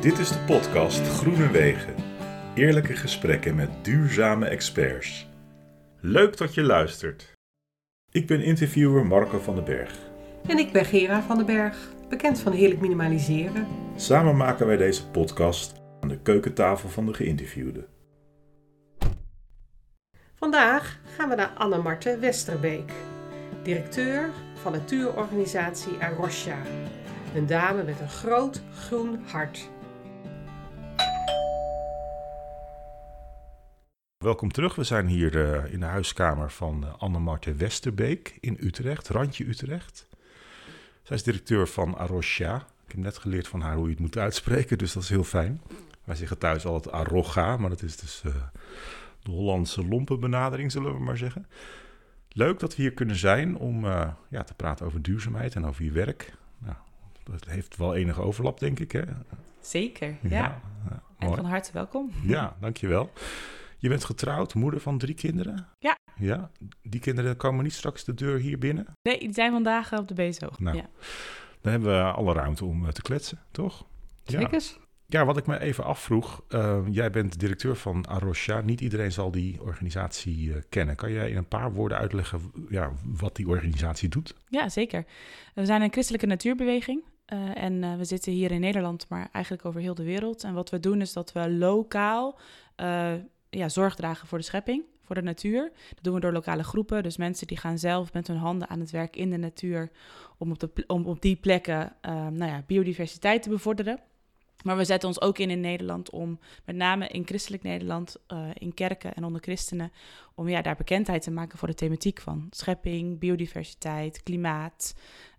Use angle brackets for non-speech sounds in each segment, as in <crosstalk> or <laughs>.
Dit is de podcast Groene Wegen. Eerlijke gesprekken met duurzame experts. Leuk dat je luistert. Ik ben interviewer Marco van den Berg. En ik ben Gera van den Berg, bekend van Heerlijk Minimaliseren. Samen maken wij deze podcast aan de keukentafel van de geïnterviewde. Vandaag gaan we naar Anne-Marte Westerbeek, directeur van natuurorganisatie Arosha. Een dame met een groot groen hart. Welkom terug. We zijn hier eh, in de huiskamer van uh, Anne-Marte Westerbeek in Utrecht, randje Utrecht. Zij is directeur van Arosha. Ik heb net geleerd van haar hoe je het moet uitspreken, dus dat is heel fijn. Wij zeggen thuis altijd Arroga, maar dat is dus uh, de Hollandse lompenbenadering, zullen we maar zeggen. Leuk dat we hier kunnen zijn om ja, te praten over duurzaamheid en over je werk. Nou, dat heeft wel enige overlap, denk ik. Hè? Zeker, ja. ja, ja en van harte welkom. Ja, dankjewel. Je bent getrouwd, moeder van drie kinderen? Ja. Ja, die kinderen komen niet straks de deur hier binnen? Nee, die zijn vandaag op de bezoog. Nou, ja. dan hebben we alle ruimte om te kletsen, toch? Zeker. Ja. Ja, wat ik me even afvroeg. Uh, jij bent directeur van Arosha. Niet iedereen zal die organisatie uh, kennen. Kan jij in een paar woorden uitleggen ja, wat die organisatie doet? Ja, zeker. We zijn een christelijke natuurbeweging. Uh, en we zitten hier in Nederland, maar eigenlijk over heel de wereld. En wat we doen is dat we lokaal ja, zorg dragen voor de schepping, voor de natuur. Dat doen we door lokale groepen. Dus mensen die gaan zelf met hun handen aan het werk in de natuur om op, de, om op die plekken nou ja, biodiversiteit te bevorderen. Maar we zetten ons ook in in Nederland om, met name in christelijk Nederland, uh, in kerken en onder christenen, om ja, daar bekendheid te maken voor de thematiek van schepping, biodiversiteit, klimaat.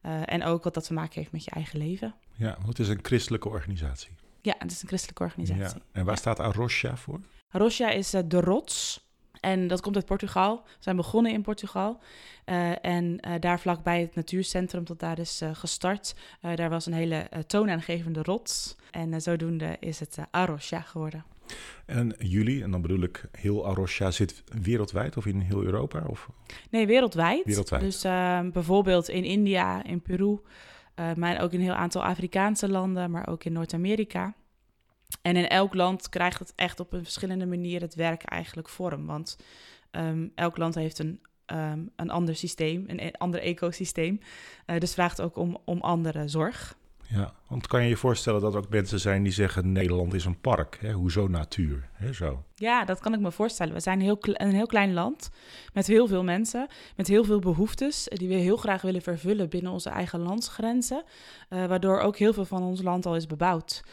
Uh, en ook wat dat te maken heeft met je eigen leven. Ja, want het is een christelijke organisatie. Ja, het is een christelijke organisatie. Ja. En waar ja. staat Arosha voor? Arosha is uh, de rots. En dat komt uit Portugal. We zijn begonnen in Portugal. Uh, en uh, daar vlakbij het natuurcentrum dat daar is uh, gestart. daar was een hele toonaangevende rots. En zodoende is het Arosha geworden. En jullie, en dan bedoel ik heel Arosha, zit wereldwijd of in heel Europa? Of? Nee, wereldwijd. wereldwijd. Dus bijvoorbeeld in India, in Peru, maar ook in een heel aantal Afrikaanse landen, maar ook in Noord-Amerika. En in elk land krijgt het echt op een verschillende manier het werk eigenlijk vorm. Want um, elk land heeft een, um, een ander systeem, een ander ecosysteem. Uh, dus vraagt ook om, om andere zorg. Ja, want kan je je voorstellen dat er ook mensen zijn die zeggen... Nederland is een park, hè? hoezo natuur? Hè, zo. Ja, dat kan ik me voorstellen. We zijn heel een heel klein land met heel veel mensen... met heel veel behoeftes die we heel graag willen vervullen... binnen onze eigen landsgrenzen. Uh, waardoor ook heel veel van ons land al is bebouwd.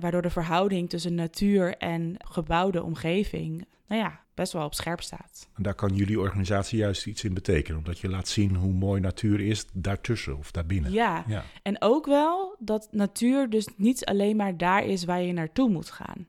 Waardoor de verhouding tussen natuur en gebouwde omgeving... nou ja, best wel op scherp staat. En daar kan jullie organisatie juist iets in betekenen, omdat je laat zien hoe mooi natuur is daartussen of daarbinnen. Ja, ja. en ook wel dat natuur dus niet alleen maar daar is waar je naartoe moet gaan,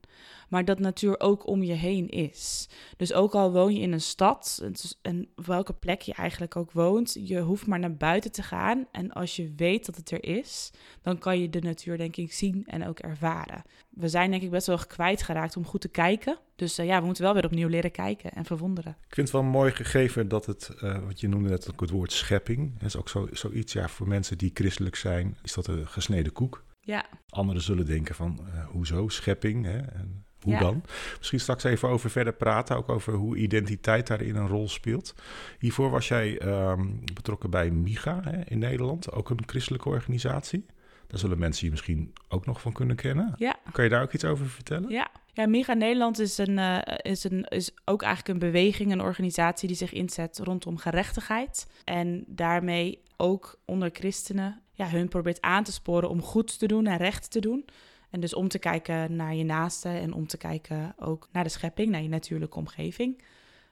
maar dat natuur ook om je heen is. Dus ook al woon je in een stad, en welke plek je eigenlijk ook woont, je hoeft maar naar buiten te gaan. En als je weet dat het er is, dan kan je de natuur denk ik zien en ook ervaren. We zijn denk ik best wel kwijtgeraakt om goed te kijken. Dus uh, ja, we moeten wel weer opnieuw leren kijken en verwonderen. Ik vind het wel mooi gegeven dat het, uh, wat je noemde net ook het woord schepping, dat is ook zo, zoiets, ja, voor mensen die christelijk zijn, is dat een gesneden koek. Ja. Anderen zullen denken van, uh, hoezo schepping? Hè? En hoe ja. dan? Misschien straks even over verder praten, ook over hoe identiteit daarin een rol speelt. Hiervoor was jij um, betrokken bij MIGA hè, in Nederland, ook een christelijke organisatie. Daar zullen mensen je misschien ook nog van kunnen kennen. Ja. Kan je daar ook iets over vertellen? Ja, ja MIGA Nederland is, een, uh, is, een, is ook eigenlijk een beweging, een organisatie die zich inzet rondom gerechtigheid. En daarmee ook onder christenen ja, hun probeert aan te sporen om goed te doen en recht te doen. En dus om te kijken naar je naaste en om te kijken ook naar de schepping, naar je natuurlijke omgeving.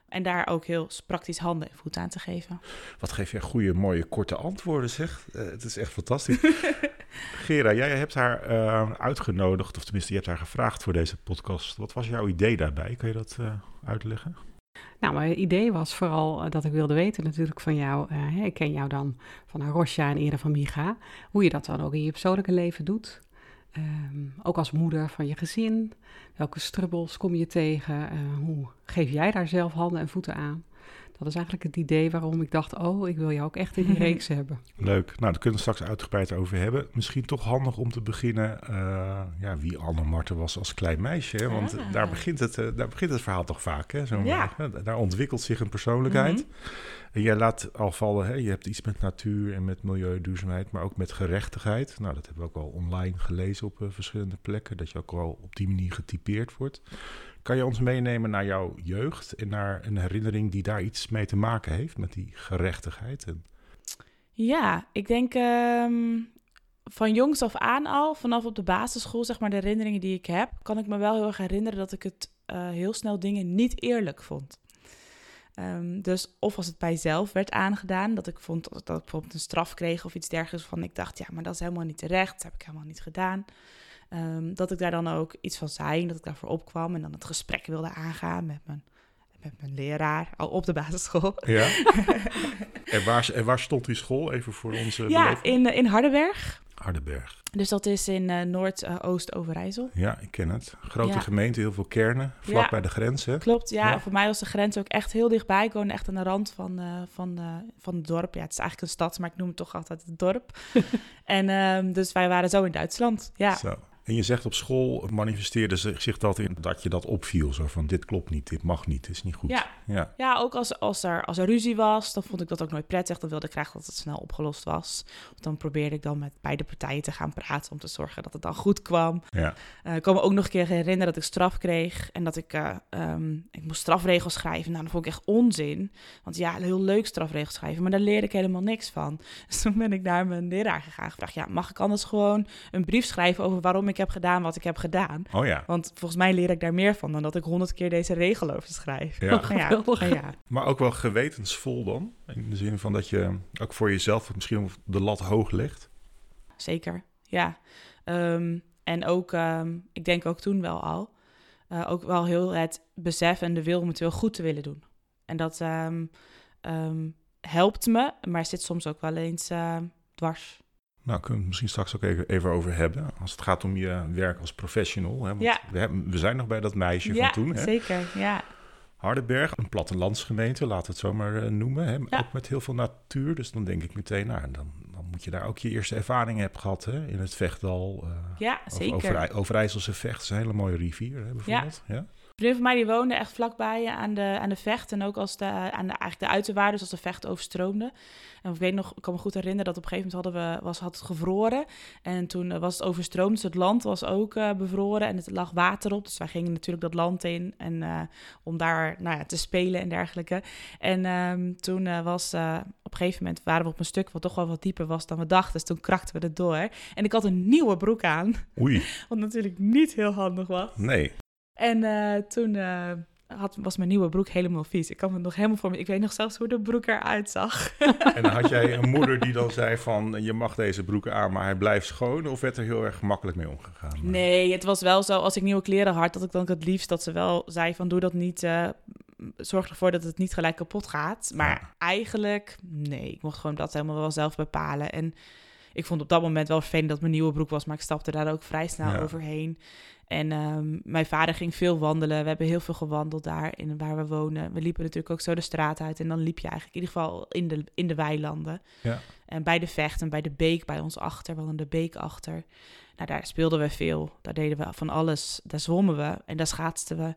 En daar ook heel praktisch handen en voeten aan te geven. Wat geef je goede, mooie, korte antwoorden, zeg. Uh, het is echt fantastisch. <laughs> Gera, jij hebt haar uh, uitgenodigd, of tenminste, je hebt haar gevraagd voor deze podcast. Wat was jouw idee daarbij? Kun je dat uh, uitleggen? Nou, mijn idee was vooral dat ik wilde weten natuurlijk van jou. Uh, ik ken jou dan van Arosha en eerder van Miga. Hoe je dat dan ook in je persoonlijke leven doet. Um, ook als moeder van je gezin. Welke strubbels kom je tegen? Uh, hoe geef jij daar zelf handen en voeten aan? Dat is eigenlijk het idee waarom ik dacht, oh, ik wil jou ook echt in die <laughs> reeks hebben. Leuk. Nou, daar kunnen we straks uitgebreid over hebben. Misschien toch handig om te beginnen eh, ja, wie Anne Marten was als klein meisje. Hè? Want Ah. daar, begint het, eh, daar begint het verhaal toch vaak. Hè? Zo, Ja. eh, daar ontwikkelt zich een persoonlijkheid. Mhm. En jij laat al vallen, hè? je hebt iets met natuur en met milieuduurzaamheid, maar ook met gerechtigheid. Nou, dat hebben we ook al online gelezen op verschillende plekken, dat je ook wel op die manier getypeerd wordt. Kan je ons meenemen naar jouw jeugd en naar een herinnering die daar iets mee te maken heeft, met die gerechtigheid? En, Ja, ik denk ehm, van jongs af aan al, vanaf op de basisschool, zeg maar, de herinneringen die ik heb, kan ik me wel heel erg herinneren dat ik het eh, heel snel dingen niet eerlijk vond. Ehm, dus of als het bij zelf werd aangedaan, dat ik vond dat ik bijvoorbeeld een straf kreeg of iets dergelijks, van ik dacht, ja, maar dat is helemaal niet terecht, dat heb ik helemaal niet gedaan. Ehm, dat ik daar dan ook iets van zei, dat ik daarvoor opkwam en dan het gesprek wilde aangaan met mijn, met mijn leraar, al op de basisschool. ja? <laughs> en, waar, en waar stond die school, even voor onze Ja, beleving? in, in Hardenberg. Hardenberg. Dus dat is in eh, Noord-Oost-Overijssel. Ja, ik ken het. Grote Ja. gemeente, heel veel kernen, vlak Ja. bij de grens. Hè? Klopt, ja, Ja. Voor mij was de grens ook echt heel dichtbij. Ik woon echt aan de rand van, eh, van, eh, van het dorp. Ja, het is eigenlijk een stad, maar ik noem het toch altijd het dorp. <laughs> en ehm, dus wij waren zo in Duitsland. Ja, Zo. En je zegt op school manifesteerde zich dat in dat je dat opviel. Zo van dit klopt niet, dit mag niet, dit is niet goed. Ja. ja. ja ook als, als, er, als er ruzie was, dan vond ik dat ook nooit prettig. Dan wilde ik graag dat het snel opgelost was. Dan probeerde ik dan met beide partijen te gaan praten om te zorgen dat het dan goed kwam. ja. Eh, ik kan me ook nog een keer herinneren dat ik straf kreeg en dat ik, eh, ehm, ik moest strafregels schrijven. Nou, dat vond ik echt onzin. Want ja, heel leuk strafregels schrijven, maar daar leerde ik helemaal niks van. <laughs> Dus toen ben ik naar mijn leraar gegaan en gevraagd, ja, mag ik anders gewoon een brief schrijven over waarom ik heb gedaan wat ik heb gedaan? Oh ja. Want volgens mij leer ik daar meer van dan dat ik honderd keer deze regel over schrijf. Ja. Nou ja, nou ja. Maar ook wel gewetensvol dan. In de zin van dat je ook voor jezelf misschien de lat hoog legt. zeker. Ja. Ehm, en ook, ehm, ik denk ook toen wel al, eh, ook wel heel het besef en de wil om het heel goed te willen doen. En dat ehm, ehm, helpt me, maar zit soms ook wel eens eh, dwars. Nou, kunnen we het misschien straks ook even, even over hebben. Als het gaat om je werk als professional. Hè? Want Ja. we, hebben, we zijn nog bij dat meisje ja, van toen. Hè? zeker. Ja. Hardenberg, een plattelandsgemeente, laten we het zo maar eh, noemen. Hè? Ja. Ook met heel veel natuur. Dus dan denk ik meteen, nou, dan, dan moet je daar ook je eerste ervaring hebben gehad hè? in het Vechtdal. eh, ja, Over, zeker. Overij- Overijsselse Vecht is een hele mooie rivier, hè, bijvoorbeeld. Ja. Een vriend van mij die woonde echt vlakbij aan de, aan de vecht. En ook als de, aan de, eigenlijk de uiterwaarden, dus als de vecht overstroomde. En ik weet nog, ik kan me goed herinneren dat op een gegeven moment hadden we, was, had het gevroren. En toen eh, was het overstroomd, dus het land was ook eh, bevroren en het lag water op. Dus wij gingen natuurlijk dat land in en, eh, om daar nou ja, te spelen en dergelijke. En ehm, toen eh, was eh, op een gegeven moment waren we op een stuk wat toch wel wat dieper was dan we dachten. Dus toen krakten we het door. En ik had een nieuwe broek aan, Oei, <laughs> wat natuurlijk niet heel handig was. nee. En eh, toen eh, had, was mijn nieuwe broek helemaal vies. Ik kan me nog helemaal voor me. Ik weet nog zelfs hoe de broek eruit zag. <laughs> En had jij een moeder die dan zei van... je mag deze broeken aan, maar hij blijft schoon? Of werd er heel erg makkelijk mee omgegaan? Nee, het was wel zo als ik nieuwe kleren had, dat ik dan het liefst dat ze wel zei van doe dat niet. eh, zorg ervoor dat het niet gelijk kapot gaat. Maar Ja. eigenlijk, nee, ik mocht gewoon dat helemaal wel zelf bepalen. En ik vond op dat moment wel vervelend dat mijn nieuwe broek was, maar ik stapte daar ook vrij snel Ja. overheen. En ehm, mijn vader ging veel wandelen. We hebben heel veel gewandeld daar in waar we wonen. We liepen natuurlijk ook zo de straat uit. En dan liep je eigenlijk in ieder geval in de, in de weilanden. Ja. En bij de vecht en bij de beek bij ons achter. We hadden de beek achter. Nou, daar speelden we veel. Daar deden we van alles. Daar zwommen we en daar schaatsten we.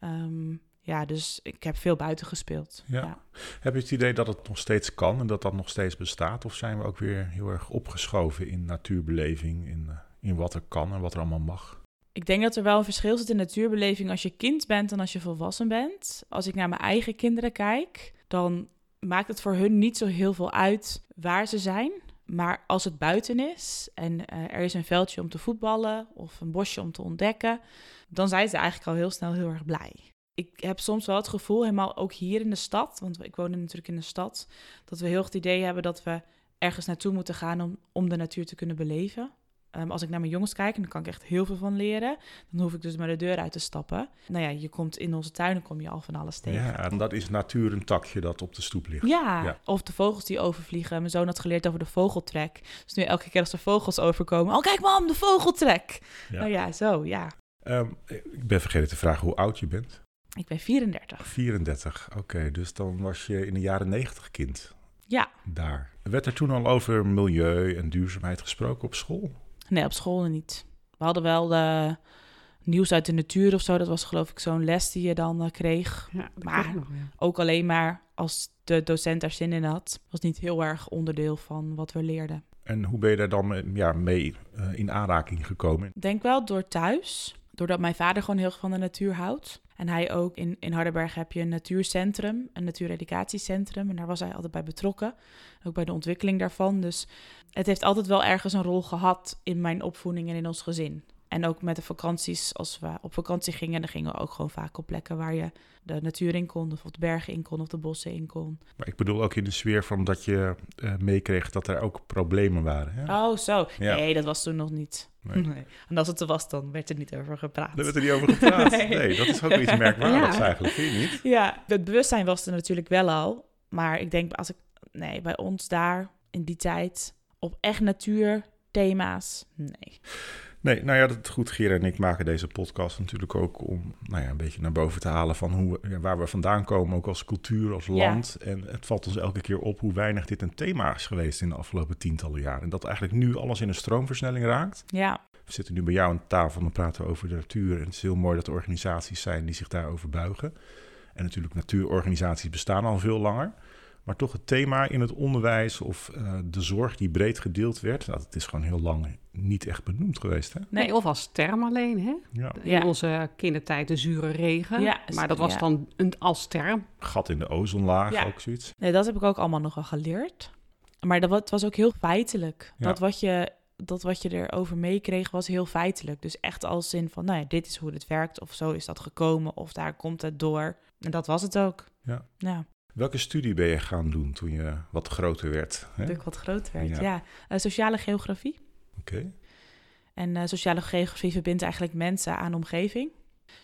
Ehm, ja, dus ik heb veel buiten gespeeld. Ja. ja. Heb je het idee dat het nog steeds kan en dat dat nog steeds bestaat? Of zijn we ook weer heel erg opgeschoven in natuurbeleving, in, eh, in wat er kan en wat er allemaal mag? Ik denk dat er wel een verschil zit in natuurbeleving als je kind bent en als je volwassen bent. Als ik naar mijn eigen kinderen kijk, dan maakt het voor hun niet zo heel veel uit waar ze zijn. Maar als het buiten is en eh, er is een veldje om te voetballen of een bosje om te ontdekken, dan zijn ze eigenlijk al heel snel heel erg blij. Ik heb soms wel het gevoel, helemaal ook hier in de stad, want ik woon natuurlijk in de stad, dat we heel erg het idee hebben dat we ergens naartoe moeten gaan om, om de natuur te kunnen beleven. Ehm, als ik naar mijn jongens kijk, en daar kan ik echt heel veel van leren, dan hoef ik dus maar de deur uit te stappen. Nou ja, je komt in onze tuinen kom je al van alles tegen. Ja, en dat is natuur een takje dat op de stoep ligt. Ja, Ja. of de vogels die overvliegen. Mijn zoon had geleerd over de vogeltrek. Dus nu elke keer als er vogels overkomen... Oh, kijk mam, de vogeltrek! Ja. Nou ja, zo, ja. Ehm, ik ben vergeten te vragen hoe oud je bent. Ik ben 34. 34, oké. dus dan was je in de jaren 90 kind Ja, daar. Werd er toen al over milieu en duurzaamheid gesproken op school? nee, op school niet. We hadden wel eh, nieuws uit de natuur of zo. Dat was geloof ik zo'n les die je dan eh, kreeg. Ja, Maar- klopt nog, ja. Ook alleen maar als de docent daar zin in had. was niet heel erg onderdeel van wat we leerden. En hoe ben je daar dan mee- ja, mee eh, in aanraking gekomen? Denk wel door thuis. Doordat mijn vader gewoon heel erg van de natuur houdt. En hij ook in, in Hardenberg heb je een natuurcentrum, een natuureducatiecentrum. En daar was hij altijd bij betrokken. Ook bij de ontwikkeling daarvan. Dus het heeft altijd wel ergens een rol gehad in mijn opvoeding en in ons gezin. En ook met de vakanties, als we op vakantie gingen, dan gingen we ook gewoon vaak op plekken waar je de natuur in kon, of de bergen in kon, of de bossen in kon. Maar ik bedoel ook in de sfeer van dat je eh, meekreeg dat er ook problemen waren. Hè? Oh, zo. Ja. Nee, dat was toen nog niet. Nee. <laughs> Nee. En als het er was, dan werd er niet over gepraat. Daar werd er niet over gepraat. <laughs> Nee. nee. dat is ook iets merkwaardigs Ja. eigenlijk, vind je niet? Ja, het bewustzijn was er natuurlijk wel al. Maar ik denk, als ik, nee, bij ons daar in die tijd op echt natuurthema's, nee. Nee, nou ja, dat goed. Gera en ik maken deze podcast natuurlijk ook om nou ja, een beetje naar boven te halen van hoe, ja, waar we vandaan komen, ook als cultuur, als Ja. land. En het valt ons elke keer op hoe weinig dit een thema is geweest in de afgelopen tientallen jaren. En dat eigenlijk nu alles in een stroomversnelling raakt. Ja, We zitten nu bij jou aan tafel en dan praten we over de natuur. En het is heel mooi dat er organisaties zijn die zich daarover buigen. En natuurlijk, natuurorganisaties bestaan al veel langer. Maar toch het thema in het onderwijs of eh, de zorg die breed gedeeld werd, nou, het is gewoon heel lang niet echt benoemd geweest. Hè? nee. Of als term alleen, hè? Ja. In Ja. onze kindertijd de zure regen. Ja, maar dat was ja. dan een, als term. Gat in de ozonlaag, Ja. ook zoiets. nee, dat heb ik ook allemaal nog wel geleerd. Maar dat, wa- het was ook heel feitelijk. Ja. Dat, wat je, dat wat je erover meekreeg was heel feitelijk. Dus echt als zin van, nou ja, dit is hoe het werkt. Of zo is dat gekomen. Of daar komt het door. En dat was het ook. Ja. Ja, Welke studie ben je gaan doen toen je wat groter werd? hè? dat ik wat groter werd. Ja. Ja, Eh, sociale geografie. Oké. En eh, sociale geografie verbindt eigenlijk mensen aan omgeving.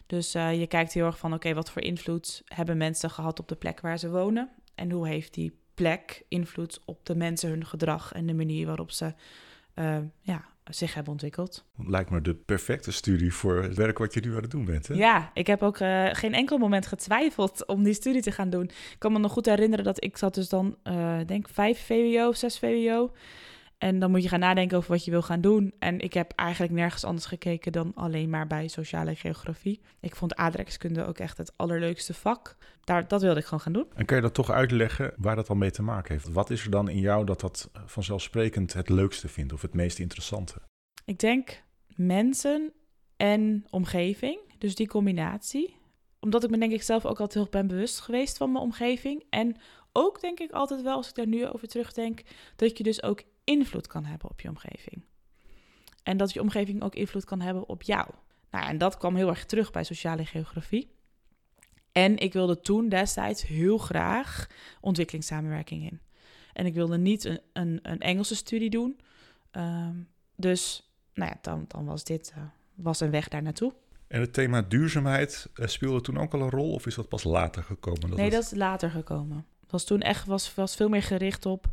Dus eh, je kijkt heel erg van, oké, wat voor invloed hebben mensen gehad op de plek waar ze wonen? En hoe heeft die plek invloed op de mensen, hun gedrag en de manier waarop ze ja, zich hebben ontwikkeld? Lijkt me de perfecte studie voor het werk wat je nu aan het doen bent. Hè? Ja, ik heb ook eh, geen enkel moment getwijfeld om die studie te gaan doen. Ik kan me nog goed herinneren dat ik zat dus dan, eh denk vijf VWO, zes VWO. En dan moet je gaan nadenken over wat je wil gaan doen. En ik heb eigenlijk nergens anders gekeken dan alleen maar bij sociale geografie. Ik vond aardrijkskunde ook echt het allerleukste vak. Daar, dat wilde ik gewoon gaan doen. En kan je dat toch uitleggen waar dat dan mee te maken heeft? Wat is er dan in jou dat dat vanzelfsprekend het leukste vindt of het meest interessante? Ik denk mensen en omgeving, dus die combinatie. Omdat ik me denk ik zelf ook altijd heel ben bewust geweest van mijn omgeving. En ook denk ik altijd wel, als ik daar nu over terugdenk, dat je dus ook invloed kan hebben op je omgeving. En dat je omgeving ook invloed kan hebben op jou. Nou, en dat kwam heel erg terug bij sociale geografie. En ik wilde toen destijds heel graag ontwikkelingssamenwerking in. En ik wilde niet een, een, een Engelse studie doen. Ehm, dus nou ja, dan, dan was dit eh, was een weg daar naartoe. En het thema duurzaamheid eh, speelde toen ook al een rol of is dat pas later gekomen? nee, het- dat is later gekomen. Het was toen echt was, was veel meer gericht op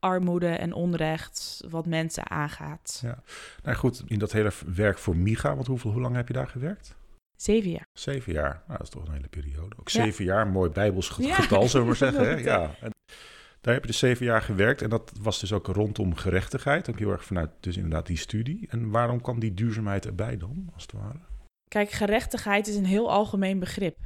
armoede en onrecht, wat mensen aangaat. Ja. Nou goed, in dat hele werk voor MIGA, want hoeveel, hoe lang heb je daar gewerkt? Zeven jaar. Zeven jaar. Nou, dat is toch een hele periode. Ook Ja. zeven jaar, mooi bijbels ge- Ja. getal, zullen we maar <laughs> zeggen. Hè? Ja. En daar heb je dus zeven jaar gewerkt en dat was dus ook rondom gerechtigheid. Ook heel erg vanuit dus inderdaad die studie. En waarom kwam die duurzaamheid erbij dan, als het ware? Kijk, gerechtigheid is een heel algemeen begrip.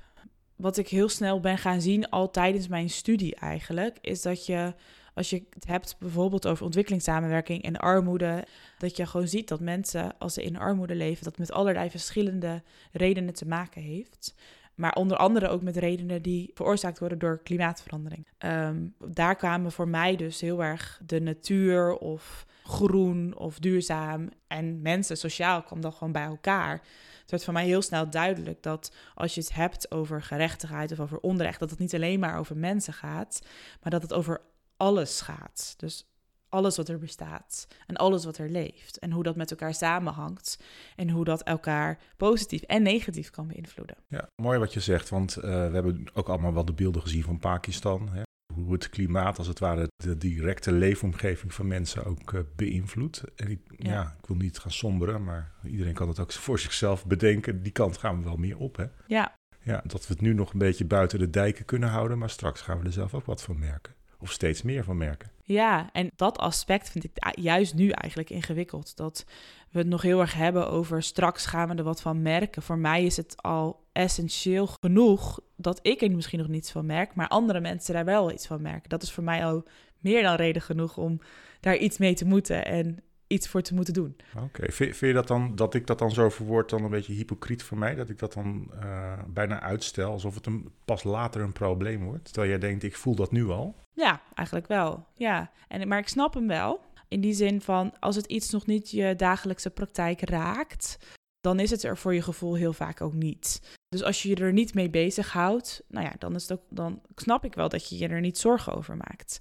Wat ik heel snel ben gaan zien, al tijdens mijn studie eigenlijk, is dat je, als je het hebt bijvoorbeeld over ontwikkelingssamenwerking en armoede, dat je gewoon ziet dat mensen, als ze in armoede leven, dat met allerlei verschillende redenen te maken heeft. Maar onder andere ook met redenen die veroorzaakt worden door klimaatverandering. Ehm, daar kwamen voor mij dus heel erg de natuur of groen of duurzaam en mensen sociaal kwam dan gewoon bij elkaar. Het werd voor mij heel snel duidelijk dat als je het hebt over gerechtigheid of over onrecht, dat het niet alleen maar over mensen gaat, maar dat het over alles gaat. Dus alles wat er bestaat en alles wat er leeft en hoe dat met elkaar samenhangt en hoe dat elkaar positief en negatief kan beïnvloeden. Ja, mooi wat je zegt, want eh, we hebben ook allemaal wel de beelden gezien van Pakistan. Hè? Hoe het klimaat, als het ware, de directe leefomgeving van mensen ook eh, beïnvloedt. En ik, ja. Ja. ik wil niet gaan somberen, maar iedereen kan het ook voor zichzelf bedenken. Die kant gaan we wel meer op, hè? Ja, Ja, dat we het nu nog een beetje buiten de dijken kunnen houden, maar straks gaan we er zelf ook wat van merken. Of steeds meer van merken. Ja, en dat aspect vind ik juist nu eigenlijk ingewikkeld. Dat we het nog heel erg hebben over straks gaan we er wat van merken. Voor mij is het al essentieel genoeg dat ik er misschien nog niets van merk, maar andere mensen daar wel iets van merken. Dat is voor mij al meer dan reden genoeg om daar iets mee te moeten en iets voor te moeten doen. Oké, vind, je dat dan, dat ik dat dan zo verwoord, dan een beetje hypocriet voor mij? Dat ik dat dan uh, bijna uitstel, alsof het een, pas later een probleem wordt? Terwijl jij denkt, ik voel dat nu al? Ja, eigenlijk wel. Ja, en, maar ik snap hem wel. In die zin van, als het iets nog niet je dagelijkse praktijk raakt, dan is het er voor je gevoel heel vaak ook niet. Dus als je je er niet mee bezighoudt, nou ja, dan, is het ook, dan snap ik wel dat je je er niet zorgen over maakt.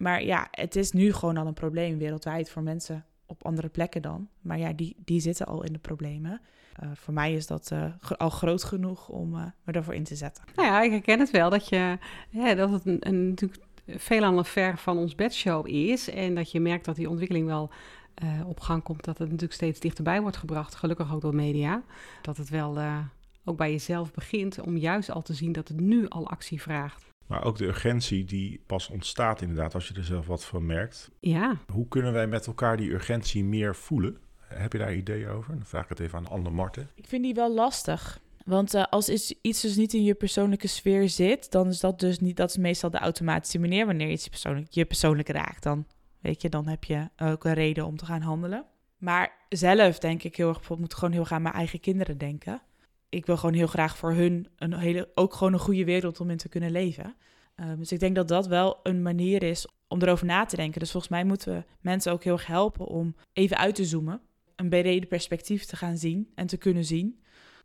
Maar ja, het is nu gewoon al een probleem wereldwijd voor mensen op andere plekken dan. Maar ja, die, die zitten al in de problemen. Uh, voor mij is dat uh, al groot genoeg om uh, me daarvoor in te zetten. Nou ja, ik herken het wel dat, je, dat het een, een, natuurlijk veel aan de ver van ons bedshow is. En dat je merkt dat die ontwikkeling wel op gang komt. Dat het natuurlijk steeds dichterbij wordt gebracht. Gelukkig ook door media. Dat het wel ook bij jezelf begint om juist al te zien dat het nu al actie vraagt. Maar ook de urgentie die pas ontstaat inderdaad als je er zelf wat van merkt. Ja. Hoe kunnen wij met elkaar die urgentie meer voelen? Heb je daar ideeën over? Dan vraag ik het even aan Anne Marten. Ik vind die wel lastig. Want uh, als iets dus niet in je persoonlijke sfeer zit, dan is dat dus niet, dat is meestal de automatische manier wanneer iets persoonlijk, je persoonlijk raakt. Dan weet je, dan heb je ook een reden om te gaan handelen. Maar zelf denk ik heel erg, bijvoorbeeld, moet gewoon heel graag aan mijn eigen kinderen denken ik wil gewoon heel graag voor hun een hele, ook gewoon een goede wereld om in te kunnen leven. Ehm, dus ik denk dat dat wel een manier is om erover na te denken. Dus volgens mij moeten we mensen ook heel erg helpen om even uit te zoomen. Een brede perspectief te gaan zien en te kunnen zien.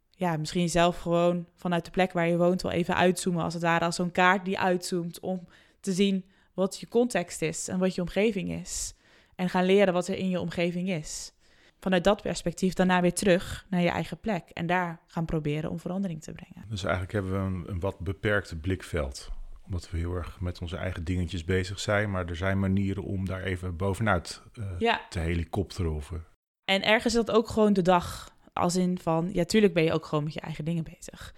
Ja, misschien zelf gewoon vanuit de plek waar je woont wel even uitzoomen. Als het ware als zo'n kaart die uitzoomt om te zien wat je context is en wat je omgeving is. En gaan leren wat er in je omgeving is vanuit dat perspectief daarna weer terug naar je eigen plek. En daar gaan proberen om verandering te brengen. Dus eigenlijk hebben we een, een wat beperkt blikveld omdat we heel erg met onze eigen dingetjes bezig zijn. Maar er zijn manieren om daar even bovenuit uh, te helikopteren. Of, En ergens is dat ook gewoon de dag. Als in van, ja, tuurlijk ben je ook gewoon met je eigen dingen bezig.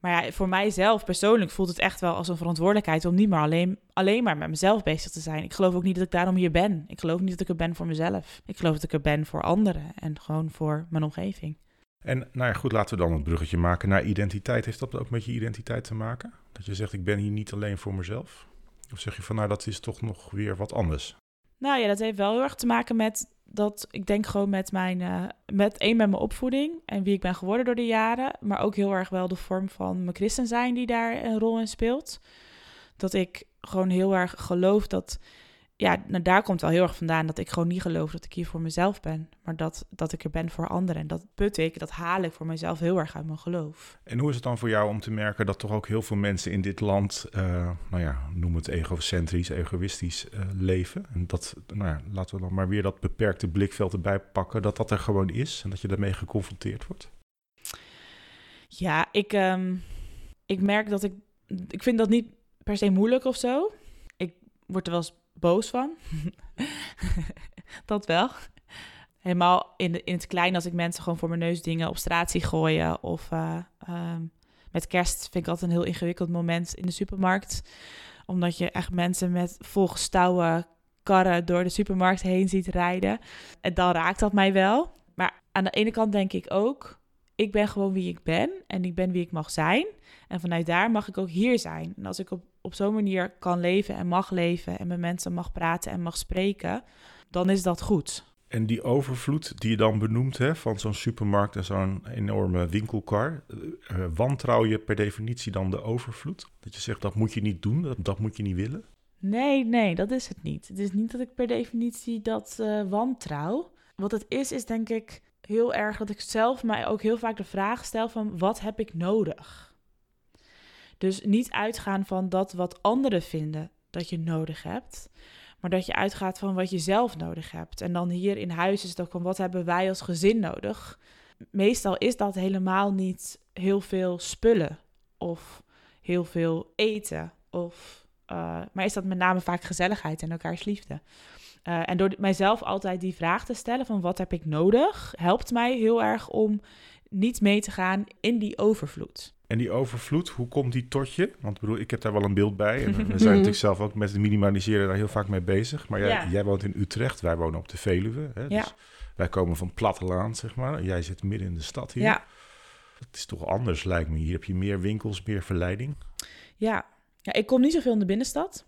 Maar ja, voor mijzelf persoonlijk voelt het echt wel als een verantwoordelijkheid om niet meer alleen, alleen maar met mezelf bezig te zijn. Ik geloof ook niet dat ik daarom hier ben. Ik geloof niet dat ik er ben voor mezelf. Ik geloof dat ik er ben voor anderen en gewoon voor mijn omgeving. En nou ja, goed, laten we dan een bruggetje maken naar identiteit. Heeft dat ook met je identiteit te maken? Dat je zegt, ik ben hier niet alleen voor mezelf? Of zeg je van, nou, dat is toch nog weer wat anders? Nou ja, dat heeft wel heel erg te maken met dat ik denk gewoon met mijn, uh, met één met mijn opvoeding en wie ik ben geworden door de jaren, maar ook heel erg wel de vorm van mijn christen zijn die daar een rol in speelt. Dat ik gewoon heel erg geloof dat ja, nou, daar komt wel heel erg vandaan dat ik gewoon niet geloof dat ik hier voor mezelf ben, maar dat, dat ik er ben voor anderen. En dat put ik, dat haal ik voor mezelf heel erg uit mijn geloof. En hoe is het dan voor jou om te merken dat toch ook heel veel mensen in dit land, uh, nou ja, noem het egocentrisch, egoïstisch uh, leven? En dat, nou ja, laten we dan maar weer dat beperkte blikveld erbij pakken, dat dat er gewoon is en dat je daarmee geconfronteerd wordt? Ja, ik, um, ik merk dat ik, ik vind dat niet per se moeilijk of zo. Ik word er wel eens boos van. <laughs> dat wel. Helemaal in, de, in het klein als ik mensen gewoon voor mijn neus dingen op straat zie gooien. Of uh, um, met kerst vind ik altijd een heel ingewikkeld moment in de supermarkt. Omdat je echt mensen met volgestouwen karren door de supermarkt heen ziet rijden. En dan raakt dat mij wel. Maar aan de ene kant denk ik ook, ik ben gewoon wie ik ben en ik ben wie ik mag zijn. En vanuit daar mag ik ook hier zijn. En als ik op op zo'n manier kan leven en mag leven en met mensen mag praten en mag spreken, dan is dat goed. En die overvloed die je dan benoemt hè, van zo'n supermarkt en zo'n enorme winkelkar, uh, wantrouw je per definitie dan de overvloed? Dat je zegt dat moet je niet doen, dat, dat moet je niet willen? Nee, nee, dat is het niet. Het is niet dat ik per definitie dat uh, wantrouw. Wat het is, is denk ik heel erg dat ik zelf mij ook heel vaak de vraag stel van wat heb ik nodig? Dus niet uitgaan van dat wat anderen vinden dat je nodig hebt, maar dat je uitgaat van wat je zelf nodig hebt. En dan hier in huis is het ook van wat hebben wij als gezin nodig. Meestal is dat helemaal niet heel veel spullen of heel veel eten. Of, uh, maar is dat met name vaak gezelligheid en elkaars liefde. Uh, en door mijzelf altijd die vraag te stellen van wat heb ik nodig, helpt mij heel erg om niet mee te gaan in die overvloed. En die overvloed, hoe komt die tot je? Want ik bedoel, ik heb daar wel een beeld bij. En <laughs> we zijn natuurlijk zelf ook met het minimaliseren daar heel vaak mee bezig. Maar jij, Ja. jij woont in Utrecht, wij wonen op de Veluwe. Hè? Ja. Dus wij komen van platteland, zeg maar. Jij zit midden in de stad hier. Ja, Het is toch anders, lijkt me. Hier heb je meer winkels, meer verleiding. ja. ja, ik kom niet zoveel in de binnenstad.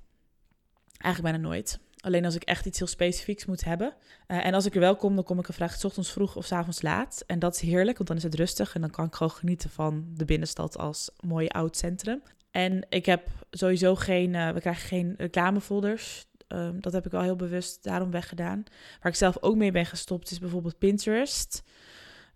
Eigenlijk bijna nooit. Alleen als ik echt iets heel specifieks moet hebben. Eh, en als ik er wel kom, dan kom ik er vraag 's ochtends vroeg of 's avonds laat. En dat is heerlijk, want dan is het rustig. En dan kan ik gewoon genieten van de binnenstad als mooi oud centrum. En ik heb sowieso geen, eh, we krijgen geen reclamefolders. Ehm, dat heb ik wel heel bewust daarom weggedaan. Waar ik zelf ook mee ben gestopt is bijvoorbeeld Pinterest.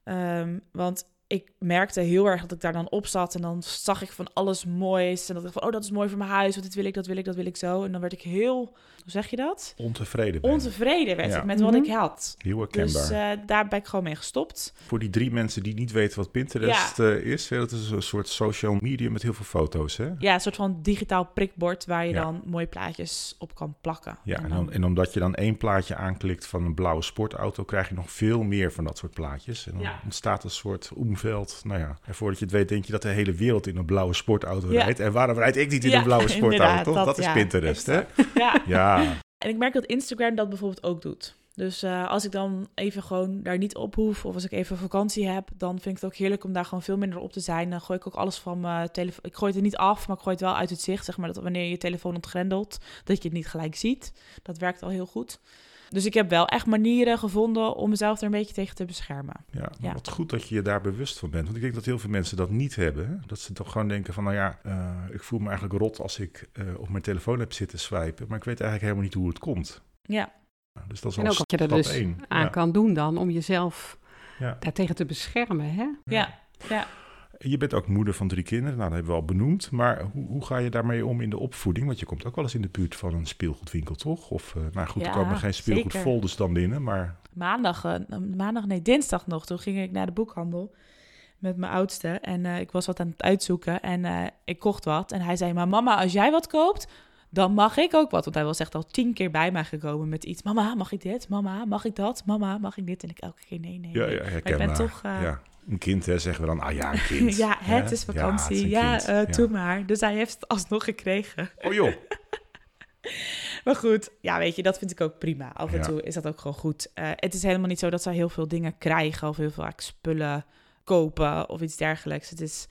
Ehm, want ik merkte heel erg dat ik daar dan op zat en dan zag ik van alles moois. En dat ik van, oh, dat is mooi voor mijn huis, want dit wil ik, dat wil ik, dat wil ik zo. En dan werd ik heel, hoe zeg je dat? Ontevreden ben. Ontevreden werd Ja. ik met wat Mhm. ik had. Heel herkenbaar. Dus eh, daar ben ik gewoon mee gestopt. Voor die drie mensen die niet weten wat Pinterest eh, is, hè, dat is een soort social media met heel veel foto's. Hè? Ja, een soort van digitaal prikbord waar je Ja. dan mooie plaatjes op kan plakken. Ja, en, dan, en omdat je dan één plaatje aanklikt van een blauwe sportauto, krijg je nog veel meer van dat soort plaatjes. En dan Ja. ontstaat een soort Nou ja, en voordat je het weet, denk je dat de hele wereld in een blauwe sportauto Ja. rijdt. En waarom rijd ik niet in een blauwe <laughs> sportauto? dat- Dat, is Pinterest, hè? <laughs> ja. Ja, En ik merk dat Instagram dat bijvoorbeeld ook doet. Dus eh, als ik dan even gewoon daar niet op hoef, of als ik even vakantie heb, dan vind ik het ook heerlijk om daar gewoon veel minder op te zijn. Dan gooi ik ook alles van mijn telefoon. Ik gooi het er niet af, maar ik gooi het wel uit het zicht. Zeg maar dat wanneer je je telefoon ontgrendelt, dat je het niet gelijk ziet. Dat werkt al heel goed. Dus ik heb wel echt manieren gevonden om mezelf er een beetje tegen te beschermen. ja, Ja. wat goed dat je je daar bewust van bent. Want ik denk dat heel veel mensen dat niet hebben. Hè? Dat ze toch gewoon denken van, nou ja, eh, ik voel me eigenlijk rot als ik eh, op mijn telefoon heb zitten swipen. Maar ik weet eigenlijk helemaal niet hoe het komt. Ja, Nou, Dus dat is En al ook wat je er stap dus één. aan Ja. kan doen dan om jezelf Ja. daartegen te beschermen. Hè? ja, ja. Je bent ook moeder van drie kinderen, nou, dat hebben we al benoemd. Maar hoe, hoe ga je daarmee om in de opvoeding? Want je komt ook wel eens in de buurt van een speelgoedwinkel, toch? Of, eh, nou goed, er Ja, komen geen speelgoedfolders dan binnen, maar... maandag, eh, maandag, nee, dinsdag nog. Toen ging ik naar de boekhandel met mijn oudste. En eh, ik was wat aan het uitzoeken en ik kocht wat. En hij zei, maar mama, als jij wat koopt, dan mag ik ook wat. Want hij was echt al tien keer bij mij gekomen met iets. Mama, mag ik dit? Mama, mag ik dat? Mama, mag ik dit? En ik elke keer, nee, nee, Ja, nee. ja, maar ik ben toch... Ja, een kind, hè, zeggen we dan. Ah ja, een <laughs> kind. ja, het hè? is Ja, vakantie. het is Ja, kind. eh, Ja. doe maar. Dus hij heeft het alsnog gekregen. Oh joh. <laughs> Maar goed, ja, weet je, dat vind ik ook prima. Af en Ja. toe is dat ook gewoon goed. Eh, het is helemaal niet zo dat ze heel veel dingen krijgen of heel veel spullen kopen of iets dergelijks. Het is,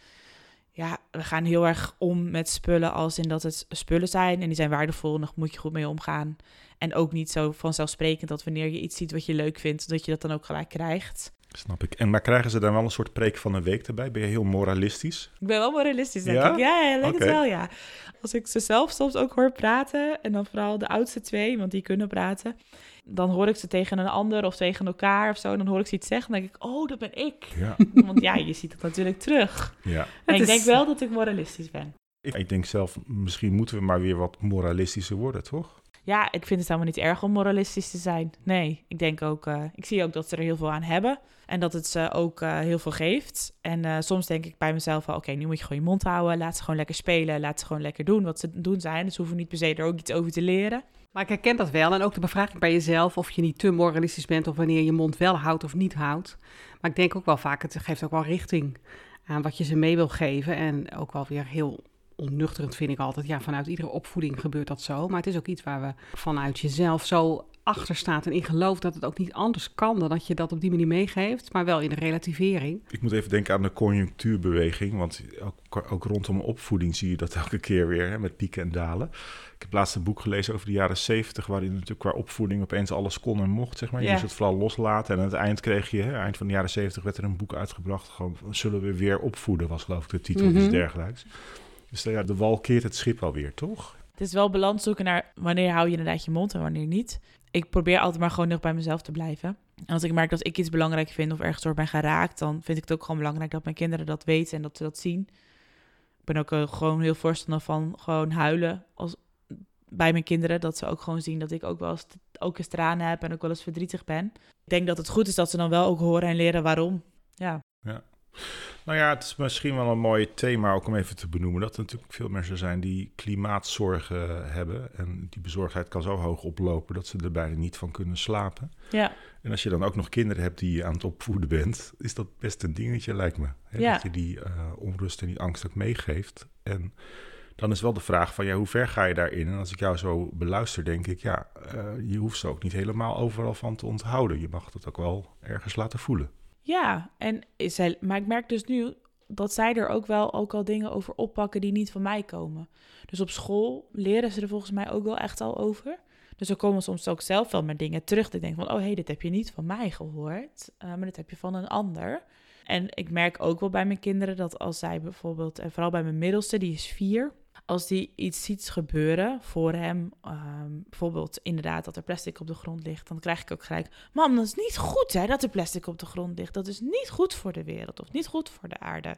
ja, we gaan heel erg om met spullen als in dat het spullen zijn en die zijn waardevol en daar moet je goed mee omgaan. En ook niet zo vanzelfsprekend dat wanneer je iets ziet wat je leuk vindt, dat je dat dan ook gelijk krijgt. Snap ik. En maar krijgen ze dan wel een soort preek van een week erbij? Ben je heel moralistisch? Ik ben wel moralistisch, denk Ja? ik. Ja, ja lijkt het wel, ja. Als ik ze zelf soms ook hoor praten, en dan vooral de oudste twee, want die kunnen praten, dan hoor ik ze tegen een ander of tegen elkaar of zo, en dan hoor ik ze iets zeggen, dan denk ik, oh, dat ben ik. Ja. <laughs> Want ja, je ziet het natuurlijk terug. ja. En Het ik is- denk wel dat ik moralistisch ben. Ik, ik denk zelf, misschien moeten we maar weer wat moralistischer worden, toch? Ja, ik vind het helemaal niet erg om moralistisch te zijn. Nee, ik denk ook, eh, ik zie ook dat ze er heel veel aan hebben. En dat het ze ook eh, heel veel geeft. En eh, soms denk ik bij mezelf wel, oké, nu moet je gewoon je mond houden. Laat ze gewoon lekker spelen. Laat ze gewoon lekker doen wat ze doen zijn. Dus hoeven niet per se er ook iets over te leren. Maar ik herken dat wel. En ook de bevraging bij jezelf of je niet te moralistisch bent of wanneer je mond wel houdt of niet houdt. Maar ik denk ook wel vaak, het geeft ook wel richting aan wat je ze mee wil geven. En ook wel weer heel onnuchterend vind ik altijd. Ja, vanuit iedere opvoeding gebeurt dat zo. Maar het is ook iets waar we vanuit jezelf zo achter staat en in gelooft dat het ook niet anders kan dan dat je dat op die manier meegeeft. Maar wel in de relativering. Ik moet even denken aan de conjunctuurbeweging, want ook, ook rondom opvoeding zie je dat elke keer weer, hè, met pieken en dalen. Ik heb laatst een boek gelezen over de jaren zeventig, waarin natuurlijk qua opvoeding opeens alles kon en mocht, zeg maar. Je Ja. moest het vooral loslaten en aan het eind kreeg je, hè, eind van de jaren zeventig werd er een boek uitgebracht, gewoon, zullen we weer opvoeden, was geloof ik de titel, of iets Mhm. dergelijks. Dus ja, de wal keert het schip alweer, toch? Het is wel balans zoeken naar wanneer hou je inderdaad je mond en wanneer niet. Ik probeer altijd maar gewoon nog bij mezelf te blijven. En als ik merk dat ik iets belangrijk vind of ergens door ben geraakt, dan vind ik het ook gewoon belangrijk dat mijn kinderen dat weten en dat ze dat zien. Ik ben ook eh, gewoon heel voorstander van gewoon huilen als, bij mijn kinderen. Dat ze ook gewoon zien dat ik ook wel eens, ook eens tranen heb en ook wel eens verdrietig ben. Ik denk dat het goed is dat ze dan wel ook horen en leren waarom. Ja, Nou ja, het is misschien wel een mooi thema ook om even te benoemen. Dat er natuurlijk veel mensen zijn die klimaatzorgen hebben. En die bezorgdheid kan zo hoog oplopen dat ze er bijna niet van kunnen slapen. Ja, En als je dan ook nog kinderen hebt die je aan het opvoeden bent, is dat best een dingetje, lijkt me. Hè? Ja. Dat je die eh, onrust en die angst ook meegeeft. En dan is wel de vraag van, ja, hoe ver ga je daarin? En als ik jou zo beluister, denk ik, ja, eh, je hoeft ze ook niet helemaal overal van te onthouden. Je mag het ook wel ergens laten voelen. Ja. En zij, maar ik merk dus nu dat zij er ook wel ook al dingen over oppakken die niet van mij komen. Dus op school leren ze er volgens mij ook wel echt al over. Dus er komen soms ook zelf wel met dingen terug. Dat ik denk van, oh hé, hey, dit heb je niet van mij gehoord, eh, maar dit heb je van een ander. En ik merk ook wel bij mijn kinderen dat als zij bijvoorbeeld, en vooral bij mijn middelste, die is vier, als die iets ziet gebeuren voor hem, ehm, bijvoorbeeld inderdaad dat er plastic op de grond ligt, dan krijg ik ook gelijk, mam, dat is niet goed hè, dat er plastic op de grond ligt. Dat is niet goed voor de wereld of niet goed voor de aarde.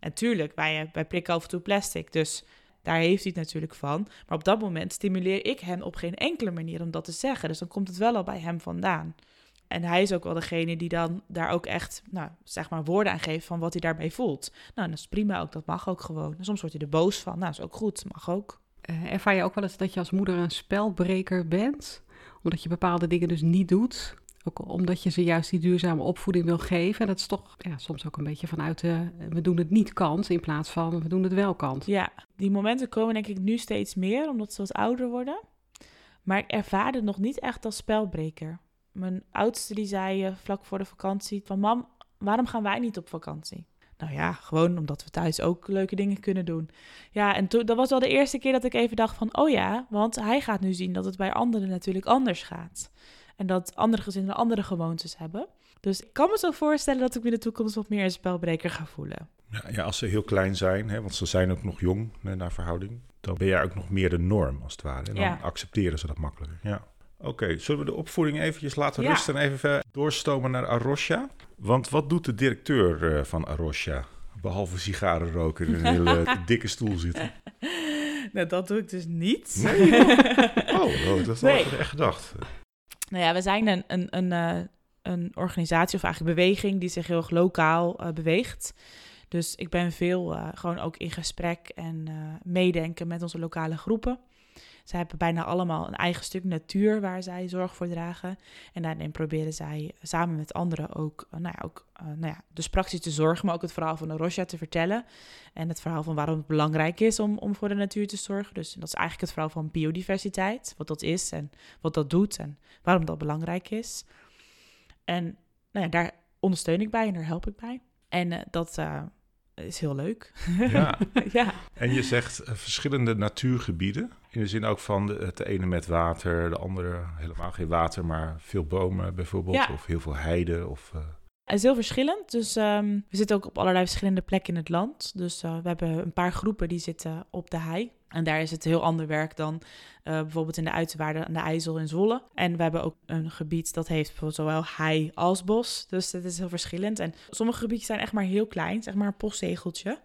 En tuurlijk, wij, wij prikken af en toe plastic, dus daar heeft hij het natuurlijk van. Maar op dat moment stimuleer ik hem op geen enkele manier om dat te zeggen. Dus dan komt het wel al bij hem vandaan. En hij is ook wel degene die dan daar ook echt, nou, zeg maar, woorden aan geeft van wat hij daarbij voelt. Nou, dat is prima ook, dat mag ook gewoon. En soms wordt hij er boos van. Nou, dat is ook goed, mag ook. Eh, ervaar je ook wel eens dat je als moeder een spelbreker bent? Omdat je bepaalde dingen dus niet doet? Ook omdat je ze juist die duurzame opvoeding wil geven. Dat is toch ja, soms ook een beetje vanuit de we doen het niet kant in plaats van we doen het wel kant. Ja, die momenten komen denk ik nu steeds meer, omdat ze wat ouder worden. Maar ik ervaar het nog niet echt als spelbreker. Mijn oudste die zei eh, vlak voor de vakantie van... Mam, waarom gaan wij niet op vakantie? Nou ja, gewoon omdat we thuis ook leuke dingen kunnen doen. Ja, en toen, dat was wel de eerste keer dat ik even dacht van... Oh ja, want hij gaat nu zien dat het bij anderen natuurlijk anders gaat. En dat andere gezinnen andere gewoontes hebben. Dus ik kan me zo voorstellen dat ik me in de toekomst wat meer een spelbreker ga voelen. Ja, ja, als ze heel klein zijn, hè, want ze zijn ook nog jong hè, naar verhouding, dan ben jij ook nog meer de norm als het ware. En dan Ja. accepteren ze dat makkelijker. Ja. Oké, zullen we de opvoeding eventjes laten Ja. rusten en even doorstomen naar Arosha? Want wat doet de directeur eh, van Arosha? Behalve sigaren roken en in een hele <laughs> dikke stoel zitten. <laughs> Nou, dat doe ik dus niet. Oh, <laughs> oh, dat Nee. had ik echt gedacht. Nou ja, we zijn een, een, een, eh, een organisatie of eigenlijk beweging die zich heel erg lokaal eh, beweegt. Dus ik ben veel gewoon ook in gesprek en meedenken met onze lokale groepen. Zij hebben bijna allemaal een eigen stuk natuur waar zij zorg voor dragen. En daarin proberen zij samen met anderen ook, eh, nou ja, ook eh, nou ja, dus praktisch te zorgen, maar ook het verhaal van de Rocha te vertellen. En het verhaal van waarom het belangrijk is om, om voor de natuur te zorgen. Dus dat is eigenlijk het verhaal van biodiversiteit, wat dat is en wat dat doet en waarom dat belangrijk is. En nou ja, daar ondersteun ik bij en daar help ik bij. En eh, dat is heel leuk. Ja. <laughs> ja. En je zegt eh, verschillende natuurgebieden. In de zin ook van de, het ene met water, de andere helemaal geen water, maar veel bomen bijvoorbeeld. Ja. Of heel veel heide. Of, eh, Het is heel verschillend. Dus ehm, we zitten ook op allerlei verschillende plekken in het land. Dus eh, we hebben een paar groepen die zitten op de hei. En daar is het heel ander werk dan eh, bijvoorbeeld in de Uiterwaarden aan de IJssel in Zwolle. En we hebben ook een gebied dat heeft zowel hei als bos. Dus het is heel verschillend. En sommige gebieden zijn echt maar heel klein, zeg maar een postzegeltje.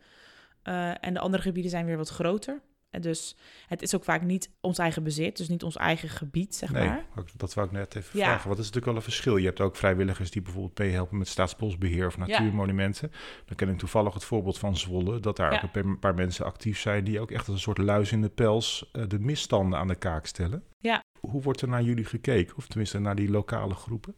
Eh, en de andere gebieden zijn weer wat groter. Dus het is ook vaak niet ons eigen bezit, dus niet ons eigen gebied, zeg nee, maar. dat wou ik net even Ja. vragen. Wat is natuurlijk wel een verschil? Je hebt ook vrijwilligers die bijvoorbeeld meehelpen met staatsbosbeheer of natuurmonumenten. Dan ken ik toevallig het voorbeeld van Zwolle, dat daar Ja. ook een paar- een paar mensen actief zijn die ook echt als een soort luis in de pels eh, de misstanden aan de kaak stellen. Ja. Hoe wordt er naar jullie gekeken? Of tenminste naar die lokale groepen?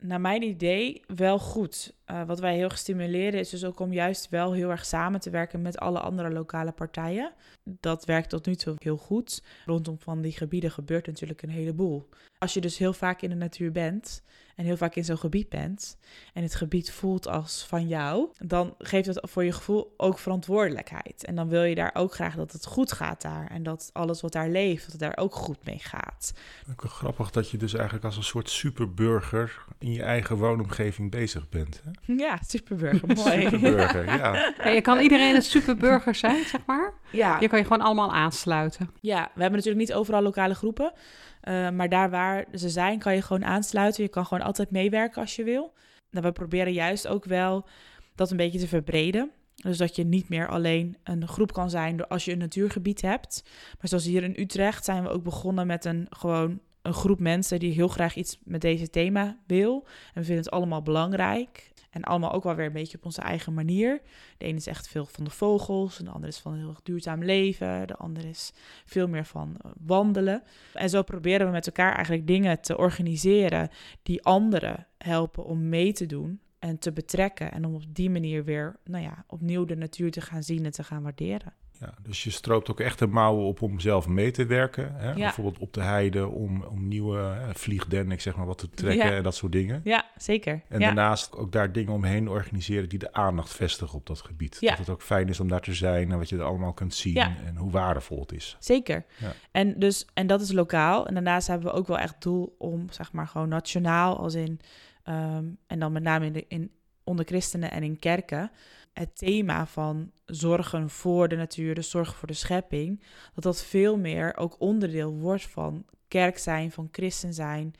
Naar mijn idee wel goed. Eh, wat wij heel stimuleren is dus ook om juist wel heel erg samen te werken met alle andere lokale partijen. Dat werkt tot nu toe heel goed. Rondom van die gebieden gebeurt natuurlijk een heleboel. Als je dus heel vaak in de natuur bent en heel vaak in zo'n gebied bent en het gebied voelt als van jou, dan geeft het voor je gevoel ook verantwoordelijkheid. En dan wil je daar ook graag dat het goed gaat daar en dat alles wat daar leeft, dat het daar ook goed mee gaat. Ook wel grappig dat je dus eigenlijk als een soort superburger in je eigen woonomgeving bezig bent. Hè? <laughs> Ja, superburger, mooi. <laughs> Superburger, ja. <laughs> Ja, je kan iedereen een superburger zijn, zeg maar. Ja. Je kan je gewoon allemaal aansluiten. Ja, we hebben natuurlijk niet overal lokale groepen. Eh, maar daar waar ze zijn, kan je gewoon aansluiten. Je kan gewoon altijd meewerken als je wil. Nou, we proberen juist ook wel dat een beetje te verbreden. Dus dat je niet meer alleen een groep kan zijn als je een natuurgebied hebt. Maar zoals hier in Utrecht zijn we ook begonnen met een gewoon een groep mensen die heel graag iets met deze thema wil. En we vinden het allemaal belangrijk. En allemaal ook wel weer een beetje op onze eigen manier. De ene is echt veel van de vogels, en de andere is van heel duurzaam leven, de andere is veel meer van eh, wandelen. En zo proberen we met elkaar eigenlijk dingen te organiseren die anderen helpen om mee te doen en te betrekken. En om op die manier weer, nou ja, opnieuw de natuur te gaan zien en te gaan waarderen. Ja, dus je stroopt ook echt de mouwen op om zelf mee te werken. Hè? Ja. Bijvoorbeeld op de heide om, om nieuwe hè, vliegden, ik zeg maar wat te trekken Ja. en dat soort dingen. Ja, zeker. En ja. daarnaast ook daar dingen omheen organiseren die de aandacht vestigen op dat gebied. Dat het ook fijn is om daar te zijn en wat je er allemaal kunt zien en hoe waardevol het is. Zeker. Ja. En, dus, en dat is lokaal. En daarnaast hebben we ook wel echt doel om, zeg maar, gewoon nationaal, als in, ehm, en dan met name in de, in, onder christenen en in kerken, het thema van zorgen voor de natuur, dus zorgen voor de schepping, dat dat veel meer ook onderdeel wordt van kerk zijn, van christen zijn.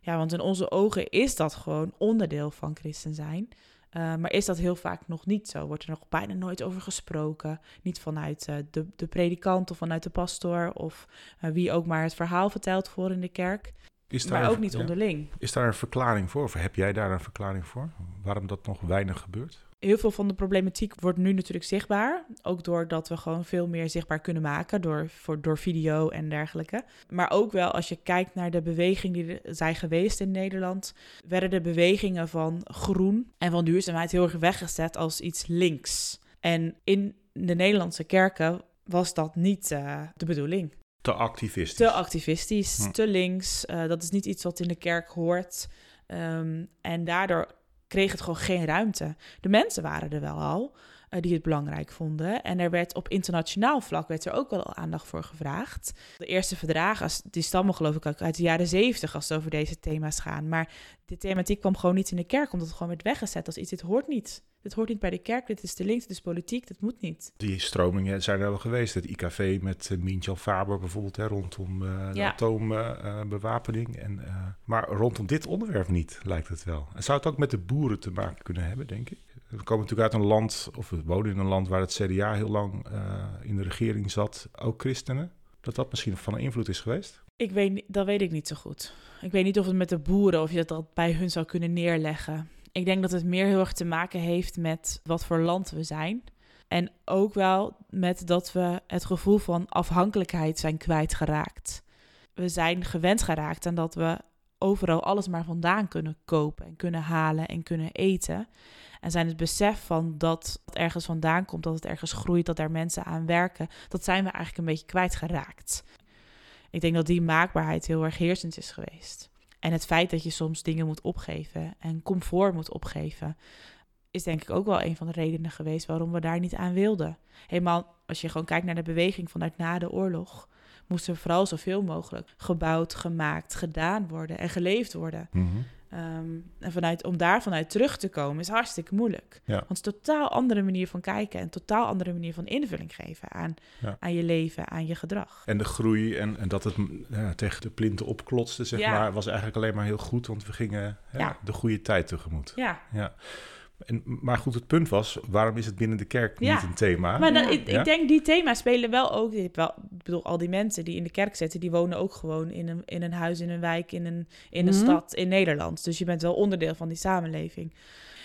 Ja, want in onze ogen is dat gewoon onderdeel van christen zijn. Eh, maar is dat heel vaak nog niet zo? Wordt er nog bijna nooit over gesproken? Niet vanuit eh, de, de predikant of vanuit de pastoor of eh, wie ook maar het verhaal vertelt voor in de kerk. Is daar, Maar ook niet onderling. is daar een verklaring voor? Of heb jij daar een verklaring voor? Waarom dat nog weinig gebeurt? Heel veel van de problematiek wordt nu natuurlijk zichtbaar. Ook doordat we gewoon veel meer zichtbaar kunnen maken door, voor, door video en dergelijke. Maar ook wel als je kijkt naar de bewegingen die er zijn geweest in Nederland, werden de bewegingen van groen en van duurzaamheid heel erg weggezet als iets links. En in de Nederlandse kerken was dat niet eh, de bedoeling. Te activistisch. Te activistisch, Hm. te links. eh, dat is niet iets wat in de kerk hoort. Ehm, en daardoor kreeg het gewoon geen ruimte. De mensen waren er wel al die het belangrijk vonden. En er werd op internationaal vlak werd er ook wel aandacht voor gevraagd. De eerste verdragen, die stammen geloof ik ook uit de jaren zeventig als het over deze thema's gaan. Maar de thematiek kwam gewoon niet in de kerk, omdat het gewoon werd weggezet als iets. Dit hoort niet. Dit hoort niet bij de kerk, dit is te links, dit is politiek, dit moet niet. Die stromingen zijn er wel geweest. Het IKV met uh, Mientjan Faber bijvoorbeeld, hè, rondom uh, de Ja. atoombewapening. en maar rondom dit onderwerp niet, lijkt het wel. En zou het ook met de boeren te maken kunnen hebben, denk ik? We komen natuurlijk uit een land, of we wonen in een land waar het CDA heel lang uh, in de regering zat, ook christenen. Dat dat misschien van invloed is geweest? Ik weet, dat weet ik niet zo goed. Ik weet niet of het met de boeren, of je dat bij hun zou kunnen neerleggen. Ik denk dat het meer heel erg te maken heeft met wat voor land we zijn. En ook wel met dat we het gevoel van afhankelijkheid zijn kwijtgeraakt. We zijn gewend geraakt aan dat we overal alles maar vandaan kunnen kopen en kunnen halen en kunnen eten. En zijn het besef van dat het ergens vandaan komt, dat het ergens groeit, dat daar mensen aan werken, dat zijn we eigenlijk een beetje kwijtgeraakt. Ik denk dat die maakbaarheid heel erg heersend is geweest. En het feit dat je soms dingen moet opgeven en comfort moet opgeven, is denk ik ook wel een van de redenen geweest waarom we daar niet aan wilden. Helemaal als je gewoon kijkt naar de beweging vanuit na de oorlog, moest er vooral zoveel mogelijk gebouwd, gemaakt, gedaan worden en geleefd worden. -hmm. Um, en vanuit, om daar vanuit terug te komen is hartstikke moeilijk. Ja. Want het is een totaal andere manier van kijken en een totaal andere manier van invulling geven aan, Ja. aan je leven, aan je gedrag. En de groei en, en dat het ja, tegen de plinten opklotste, zeg maar, was eigenlijk alleen maar heel goed, want we gingen hè, de goede tijd tegemoet. Ja, Ja. En, maar goed, het punt was, waarom is het binnen de kerk Ja. niet een thema? maar dan, Ja. ik, ik denk die thema's spelen wel ook. Ik, heb wel, ik bedoel, al die mensen die in de kerk zitten, die wonen ook gewoon in een, in een huis, in een wijk, in een, in een Mhm. stad in Nederland. Dus je bent wel onderdeel van die samenleving.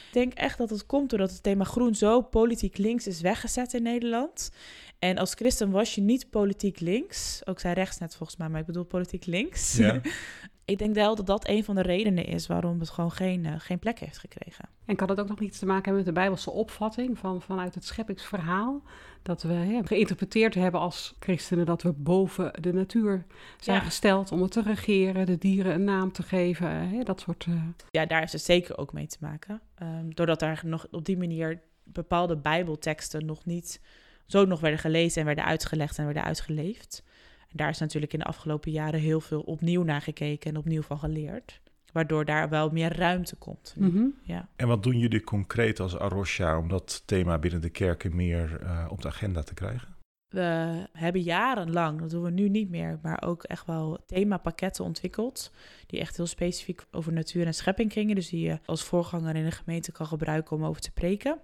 Ik denk echt dat het komt doordat het thema groen zo politiek links is weggezet in Nederland. En als christen was je niet politiek links. Ook zij rechts net volgens mij, maar ik bedoel politiek links. Ja. <laughs> ik denk wel dat dat een van de redenen is waarom het gewoon geen, eh, geen plek heeft gekregen. En kan het ook nog iets te maken hebben met de Bijbelse opvatting van, vanuit het scheppingsverhaal? Dat we hè, geïnterpreteerd hebben als christenen dat we boven de natuur zijn Ja. gesteld om het te regeren, de dieren een naam te geven, hè, dat soort... eh, ja, daar is het zeker ook mee te maken. Ehm, doordat er nog op die manier bepaalde bijbelteksten nog niet zo nog werden gelezen en werden uitgelegd en werden uitgeleefd. En daar is natuurlijk in de afgelopen jaren heel veel opnieuw naar gekeken en opnieuw van geleerd. Waardoor daar wel meer ruimte komt. mhm. Ja. En wat doen jullie concreet als Arosha om dat thema binnen de kerken meer eh, op de agenda te krijgen? We hebben jarenlang, dat doen we nu niet meer, maar ook echt wel themapakketten ontwikkeld. Die echt heel specifiek over natuur en schepping gingen. Dus die je als voorganger in de gemeente kan gebruiken om over te spreken.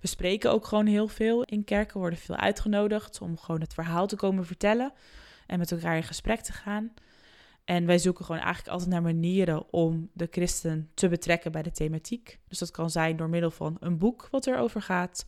We spreken ook gewoon heel veel in kerken, worden veel uitgenodigd om gewoon het verhaal te komen vertellen en met elkaar in gesprek te gaan. En wij zoeken gewoon eigenlijk altijd naar manieren om de christen te betrekken bij de thematiek. Dus dat kan zijn door middel van een boek wat erover gaat,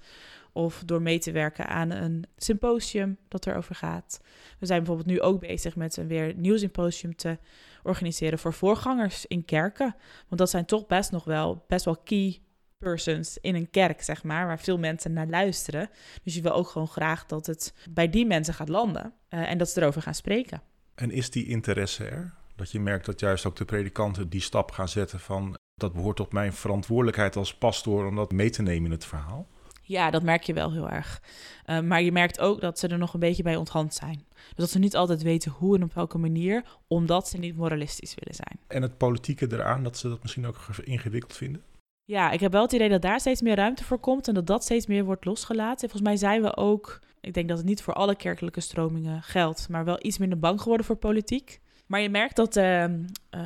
of door mee te werken aan een symposium dat erover gaat. We zijn bijvoorbeeld nu ook bezig met een weer nieuw symposium te organiseren voor voorgangers in kerken. Want dat zijn toch best nog wel best wel key persons in een kerk, zeg maar, waar veel mensen naar luisteren. Dus je wil ook gewoon graag dat het bij die mensen gaat landen uh, en dat ze erover gaan spreken. En is die interesse er? Dat je merkt dat juist ook de predikanten die stap gaan zetten van dat behoort tot mijn verantwoordelijkheid als pastoor om dat mee te nemen in het verhaal? Ja, dat merk je wel heel erg. Uh, maar je merkt ook dat ze er nog een beetje bij onthand zijn. Dus dat ze niet altijd weten hoe en op welke manier, omdat ze niet moralistisch willen zijn. En het politieke eraan, dat ze dat misschien ook ingewikkeld vinden? Ja, ik heb wel het idee dat daar steeds meer ruimte voor komt en dat dat steeds meer wordt losgelaten. Volgens mij zijn we ook, ik denk dat het niet voor alle kerkelijke stromingen geldt, maar wel iets minder bang geworden voor politiek. Maar je merkt dat uh,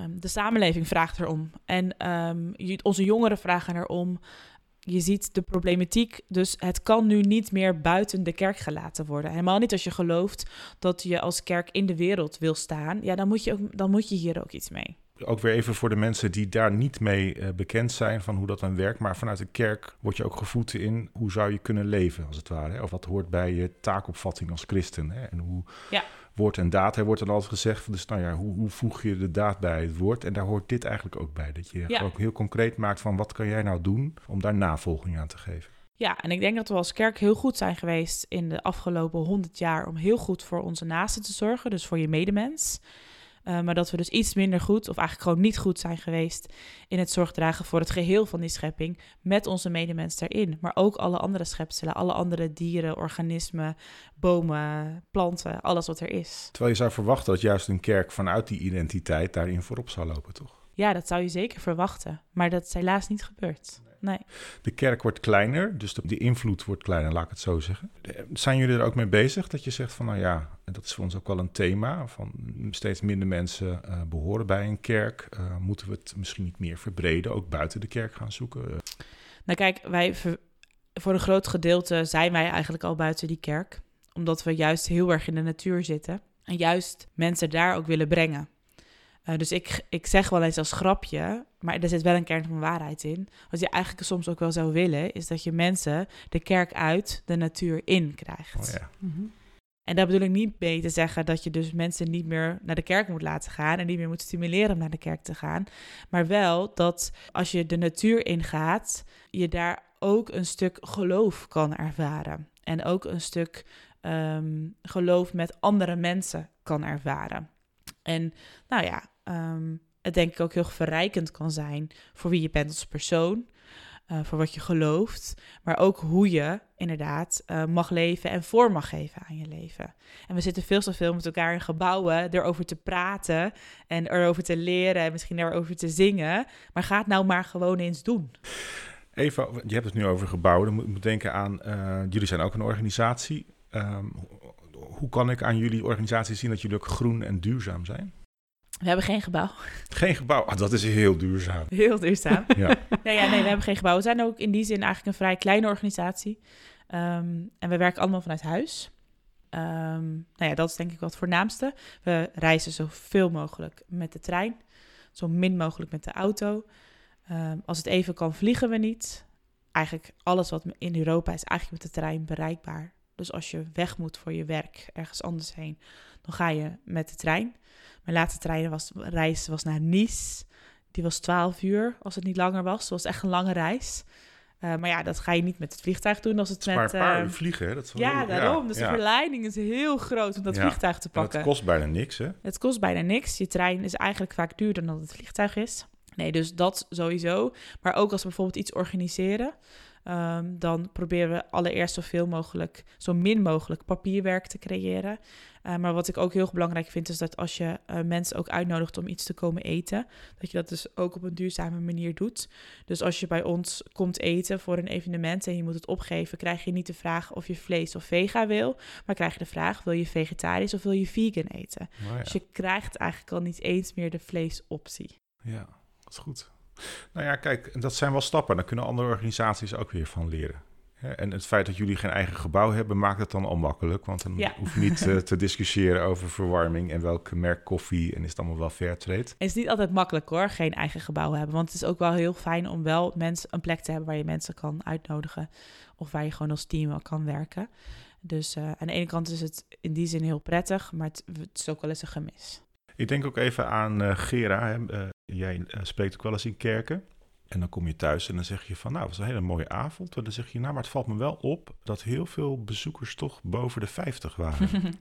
de samenleving vraagt erom. En um, onze jongeren vragen erom. Je ziet de problematiek, dus het kan nu niet meer buiten de kerk gelaten worden. Helemaal niet als je gelooft dat je als kerk in de wereld wil staan. Ja, dan moet je, ook, dan moet je hier ook iets mee. Ook weer even voor de mensen die daar niet mee uh, bekend zijn van hoe dat dan werkt. Maar vanuit de kerk word je ook gevoed in hoe zou je kunnen leven, als het ware. Of wat hoort bij je taakopvatting als christen. Hè? En hoe ja. woord en daad, er wordt dan altijd gezegd. Dus nou ja, hoe, hoe, voeg je de daad bij het woord? En daar hoort dit eigenlijk ook bij. Dat je Ja. ook heel concreet maakt van wat kan jij nou doen om daar navolging aan te geven. Ja, en ik denk dat we als kerk heel goed zijn geweest in de afgelopen honderd jaar om heel goed voor onze naasten te zorgen, dus voor je medemens. Uh, maar dat we dus iets minder goed, of eigenlijk gewoon niet goed zijn geweest in het zorgdragen voor het geheel van die schepping, met onze medemens erin. Maar ook alle andere schepselen, alle andere dieren, organismen, bomen, planten, alles wat er is. Terwijl je zou verwachten dat juist een kerk vanuit die identiteit daarin voorop zou lopen, toch? Ja, dat zou je zeker verwachten. Maar dat is helaas niet gebeurd. Nee. De kerk wordt kleiner, dus de, de, invloed wordt kleiner, laat ik het zo zeggen. Zijn jullie er ook mee bezig dat je zegt van, nou ja, dat is voor ons ook wel een thema, van steeds minder mensen uh, behoren bij een kerk. Uh, moeten we het misschien niet meer verbreden, ook buiten de kerk gaan zoeken? Nou kijk, wij voor een groot gedeelte zijn wij eigenlijk al buiten die kerk, omdat we juist heel erg in de natuur zitten en juist mensen daar ook willen brengen. Uh, dus ik, ik zeg wel eens als grapje, maar er zit wel een kern van waarheid in. Wat je eigenlijk soms ook wel zou willen, is dat je mensen de kerk uit de natuur in krijgt. Oh ja. mm -hmm. En daar bedoel ik niet mee te zeggen dat je dus mensen niet meer naar de kerk moet laten gaan en niet meer moet stimuleren om naar de kerk te gaan. Maar wel dat als je de natuur ingaat, je daar ook een stuk geloof kan ervaren. En ook een stuk um, geloof met andere mensen kan ervaren. En nou ja, um, het denk ik ook heel verrijkend kan zijn voor wie je bent als persoon, uh, voor wat je gelooft, maar ook hoe je inderdaad uh, mag leven en vorm mag geven aan je leven. En we zitten veel te veel met elkaar in gebouwen erover te praten en erover te leren en misschien erover te zingen, maar ga het nou maar gewoon eens doen. Eva, je hebt het nu over gebouwen. Dan moet ik denken aan, uh, jullie zijn ook een organisatie. Um, hoe kan ik aan jullie organisatie zien dat jullie ook groen en duurzaam zijn? We hebben geen gebouw. Geen gebouw? Ah, dat is heel duurzaam. Heel duurzaam. <laughs> ja. Nee, ja, nee, we hebben geen gebouw. We zijn ook in die zin eigenlijk een vrij kleine organisatie. Um, en we werken allemaal vanuit huis. Um, nou ja, dat is denk ik wat het voornaamste. We reizen zoveel mogelijk met de trein. Zo min mogelijk met de auto. Um, als het even kan, vliegen we niet. Eigenlijk alles wat in Europa is eigenlijk met de trein bereikbaar. Dus als je weg moet voor je werk ergens anders heen, dan ga je met de trein. Mijn laatste trein was, reis was naar Nice. Die was 12 uur, als het niet langer was. Het was echt een lange reis. Uh, maar ja, dat ga je niet met het vliegtuig doen als het, het met... maar een paar uh, uur vliegen, hè? Dat is ja, heel, daarom. Ja, dus ja. de verleiding is heel groot om dat Ja. vliegtuig te En pakken. Het kost bijna niks, hè? Het kost bijna niks. Je trein is eigenlijk vaak duurder dan het vliegtuig is. Nee, dus dat sowieso. Maar ook als we bijvoorbeeld iets organiseren, um, dan proberen we allereerst zoveel mogelijk, zo min mogelijk papierwerk te creëren. Uh, maar wat ik ook heel belangrijk vind, is dat als je uh, mensen ook uitnodigt om iets te komen eten, dat je dat dus ook op een duurzame manier doet. Dus als je bij ons komt eten voor een evenement en je moet het opgeven, krijg je niet de vraag of je vlees of vega wil, maar krijg je de vraag, wil je vegetarisch of wil je vegan eten? Nou ja. Dus je krijgt eigenlijk al niet eens meer de vleesoptie. ja, dat is goed. Nou ja, kijk, dat zijn wel stappen. Daar kunnen andere organisaties ook weer van leren. En het feit dat jullie geen eigen gebouw hebben, maakt het dan al makkelijk. Want dan Ja. hoef je niet eh, te discussiëren over verwarming en welke merk koffie en is het allemaal wel fair trade. Het is niet altijd makkelijk hoor, geen eigen gebouw hebben. Want het is ook wel heel fijn om wel mensen een plek te hebben waar je mensen kan uitnodigen. Of waar je gewoon als team wel kan werken. Dus eh, aan de ene kant is het in die zin heel prettig, maar het, het is ook wel eens een gemis. Ik denk ook even aan eh, Gera. Hè. Jij eh, spreekt ook wel eens in kerken. En dan kom je thuis en dan zeg je van, nou, het was een hele mooie avond. En dan zeg je, nou, maar het valt me wel op dat heel veel bezoekers toch boven de 50 waren. <laughs>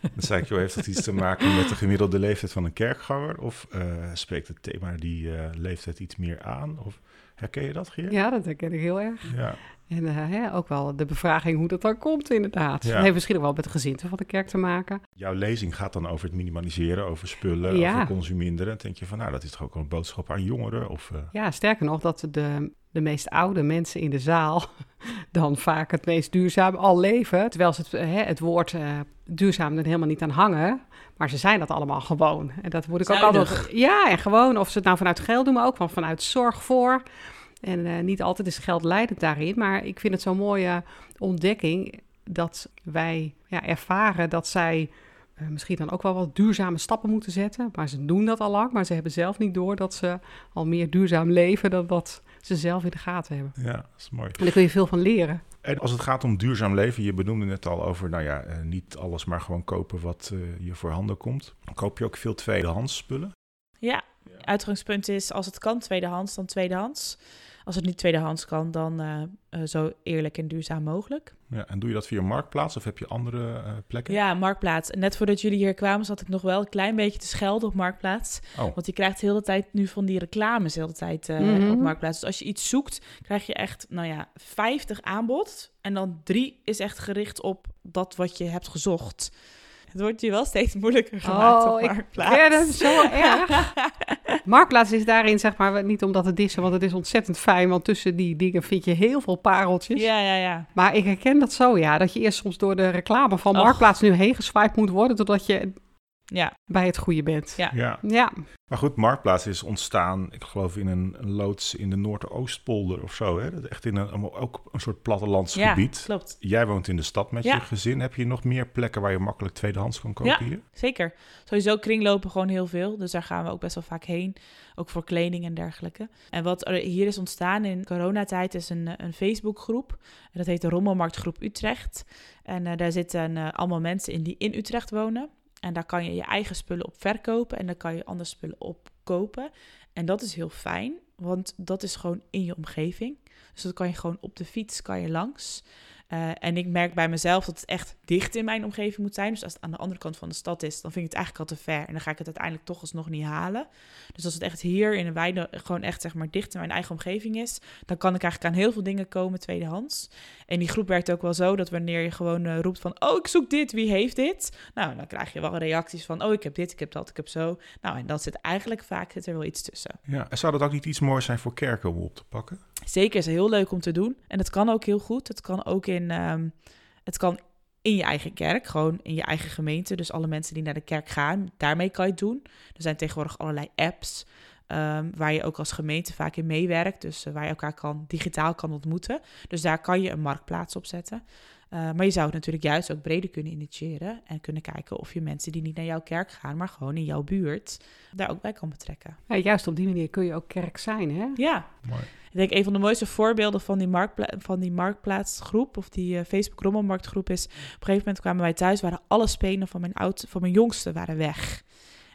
dan zei ik, joh, heeft dat iets te maken met de gemiddelde leeftijd van een kerkganger? Of eh, spreekt het thema die eh, leeftijd iets meer aan? Of herken je dat, Geert? Ja, dat herken ik heel erg. Ja. En eh, hè, ook wel de bevraging hoe dat dan komt, inderdaad. Ja. Dat heeft misschien ook wel met de gezinten van de kerk te maken. Jouw lezing gaat dan over het minimaliseren, over spullen, Ja. over consuminderen. Denk je van, nou, dat is toch ook wel een boodschap aan jongeren? Of, eh, Ja, sterker nog, dat de, de meest oude mensen in de zaal <laughs> dan vaak het meest duurzaam al leven. Terwijl ze het, eh, hè, het woord eh, duurzaam er helemaal niet aan hangen. Maar ze zijn dat allemaal gewoon. En dat word ik ook Zuinig. altijd. Ja, en gewoon of ze het nou vanuit geld doen, maar ook van, vanuit zorg voor. En eh, niet altijd is geld leidend daarin. Maar ik vind het zo'n mooie ontdekking dat wij ja, ervaren dat zij eh, misschien dan ook wel wat duurzame stappen moeten zetten. Maar ze doen dat al lang, maar ze hebben zelf niet door dat ze al meer duurzaam leven dan dat ze zelf in de gaten hebben. ja, dat is mooi. En daar kun je veel van leren. En als het gaat om duurzaam leven, je benoemde net al over, nou ja, eh, niet alles maar gewoon kopen wat eh, je voor handen komt. Koop je ook veel tweedehands spullen? Ja, uitgangspunt is als het kan tweedehands, dan tweedehands. Als het niet tweedehands kan, dan eh, eh, zo eerlijk en duurzaam mogelijk. Ja, en doe je dat via Marktplaats of heb je andere eh, plekken? Ja, Marktplaats. En net voordat jullie hier kwamen, zat ik nog wel een klein beetje te schelden op Marktplaats. Oh, Want je krijgt de hele tijd nu van die reclames de hele tijd eh, Mhm. op Marktplaats. Dus als je iets zoekt, krijg je echt, nou ja, 50 aanbod. En dan drie is echt gericht op dat wat je hebt gezocht. Het wordt je wel steeds moeilijker gemaakt Oh, op ik Marktplaats. ken hem zo <laughs> erg. Marktplaats is daarin, zeg maar, niet om dat te dissen, want het is ontzettend fijn. Want tussen die dingen vind je heel veel pareltjes. Ja, ja, ja. Maar ik herken dat zo, ja. Dat je eerst soms door de reclame van. Marktplaats nu heen geswiped moet worden, totdat je Ja, bij het goede bent. Ja. ja. Ja, Maar goed, Marktplaats is ontstaan, ik geloof in een, een loods in de Noordoostpolder of zo. Hè? Dat Echt in een, ook een soort ja plattelandsgebied. klopt. Jij woont in de stad met Ja. je gezin. Heb je nog meer plekken waar je makkelijk tweedehands kan kopen Ja. hier? Zeker. Sowieso kringlopen gewoon heel veel. Dus daar gaan we ook best wel vaak heen. Ook voor kleding en dergelijke. En wat er hier is ontstaan in coronatijd is een, een Facebookgroep. En dat heet de Rommelmarktgroep Utrecht. En eh, daar zitten eh, allemaal mensen in die in Utrecht wonen. En daar kan je je eigen spullen op verkopen. En daar kan je andere spullen op kopen. En dat is heel fijn. Want dat is gewoon in je omgeving. Dus dat kan je gewoon op de fiets kan je langs. Eh, en ik merk bij mezelf dat het echt dicht in mijn omgeving moet zijn. Dus als het aan de andere kant van de stad is, dan vind ik het eigenlijk al te ver. En dan ga ik het uiteindelijk toch alsnog niet halen. Dus als het echt hier in een weide gewoon echt zeg maar dicht in mijn eigen omgeving is, dan kan ik eigenlijk aan heel veel dingen komen tweedehands. En die groep werkt ook wel zo dat wanneer je gewoon eh, roept van, oh ik zoek dit, wie heeft dit? Nou, dan krijg je wel reacties van, oh ik heb dit, ik heb dat, ik heb zo. Nou, en dan zit eigenlijk vaak zit er wel iets tussen. Ja. En zou dat ook niet iets moois zijn voor kerken om op te pakken? Zeker is heel leuk om te doen. En het kan ook heel goed. Het kan ook in, ehm, het kan in je eigen kerk, gewoon in je eigen gemeente. Dus alle mensen die naar de kerk gaan, daarmee kan je het doen. Er zijn tegenwoordig allerlei apps ehm, waar je ook als gemeente vaak in meewerkt. Dus eh, waar je elkaar kan, digitaal kan ontmoeten. Dus daar kan je een marktplaats op zetten. Eh, maar je zou het natuurlijk juist ook breder kunnen initiëren. En kunnen kijken of je mensen die niet naar jouw kerk gaan, maar gewoon in jouw buurt, daar ook bij kan betrekken. Ja, juist op die manier kun je ook kerk zijn, hè? Ja, Mooi. ik denk een van de mooiste voorbeelden van die, marktpla van die marktplaatsgroep of die eh, Facebook rommelmarktgroep is. Op een gegeven moment kwamen wij thuis, waren alle spenen van mijn, oud, van mijn jongste waren weg.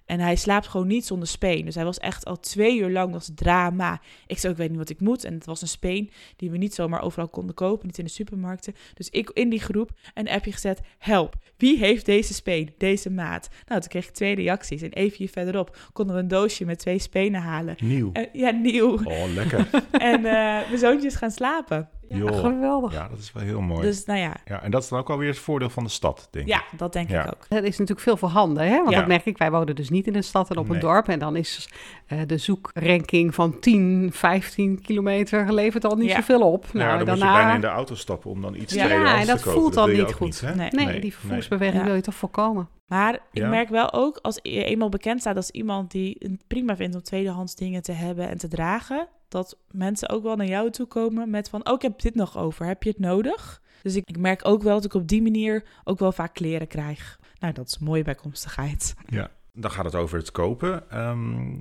En hij slaapt gewoon niet zonder speen. Dus hij was echt al twee uur lang, was drama. Ik zei, ik weet niet wat ik moet. En het was een speen die we niet zomaar overal konden kopen, niet in de supermarkten. Dus ik in die groep een appje gezet, help, wie heeft deze speen, deze maat? Nou, toen kreeg ik twee reacties. En even hier verderop konden we een doosje met twee spenen halen. Nieuw. En, ja, nieuw. Oh, lekker. <laughs> En eh, mijn zoontje is gaan slapen. Ja, Joh. geweldig. Ja, dat is wel heel mooi. Dus nou ja, Ja, en dat is dan ook alweer het voordeel van de stad, denk ik. ja dat denk Ja. ik ook. Het is natuurlijk veel voorhanden, hè? Want Ja. dat merk ik. Wij wonen dus niet in een stad en op Nee. een dorp. En dan is eh, de zoekranking van 10, 15 kilometer levert al niet Ja. zoveel op. Nou, nou, dan moet je bijna in de auto stappen om dan iets Ja. tweedehands Ja, en te dat kopen. voelt dan niet goed. hè? Nee. Nee, die vervoersbeweging Ja. wil je toch voorkomen. Maar ik Ja. merk wel ook, als je eenmaal bekend staat als iemand die het prima vindt om tweedehands dingen te hebben en te dragen, dat mensen ook wel naar jou toe komen met van... oh, ik heb dit nog over, heb je het nodig? Dus ik, ik merk ook wel dat ik op die manier ook wel vaak kleren krijg. Nou, dat is mooie bijkomstigheid. Ja, dan gaat het over het kopen. Ehm,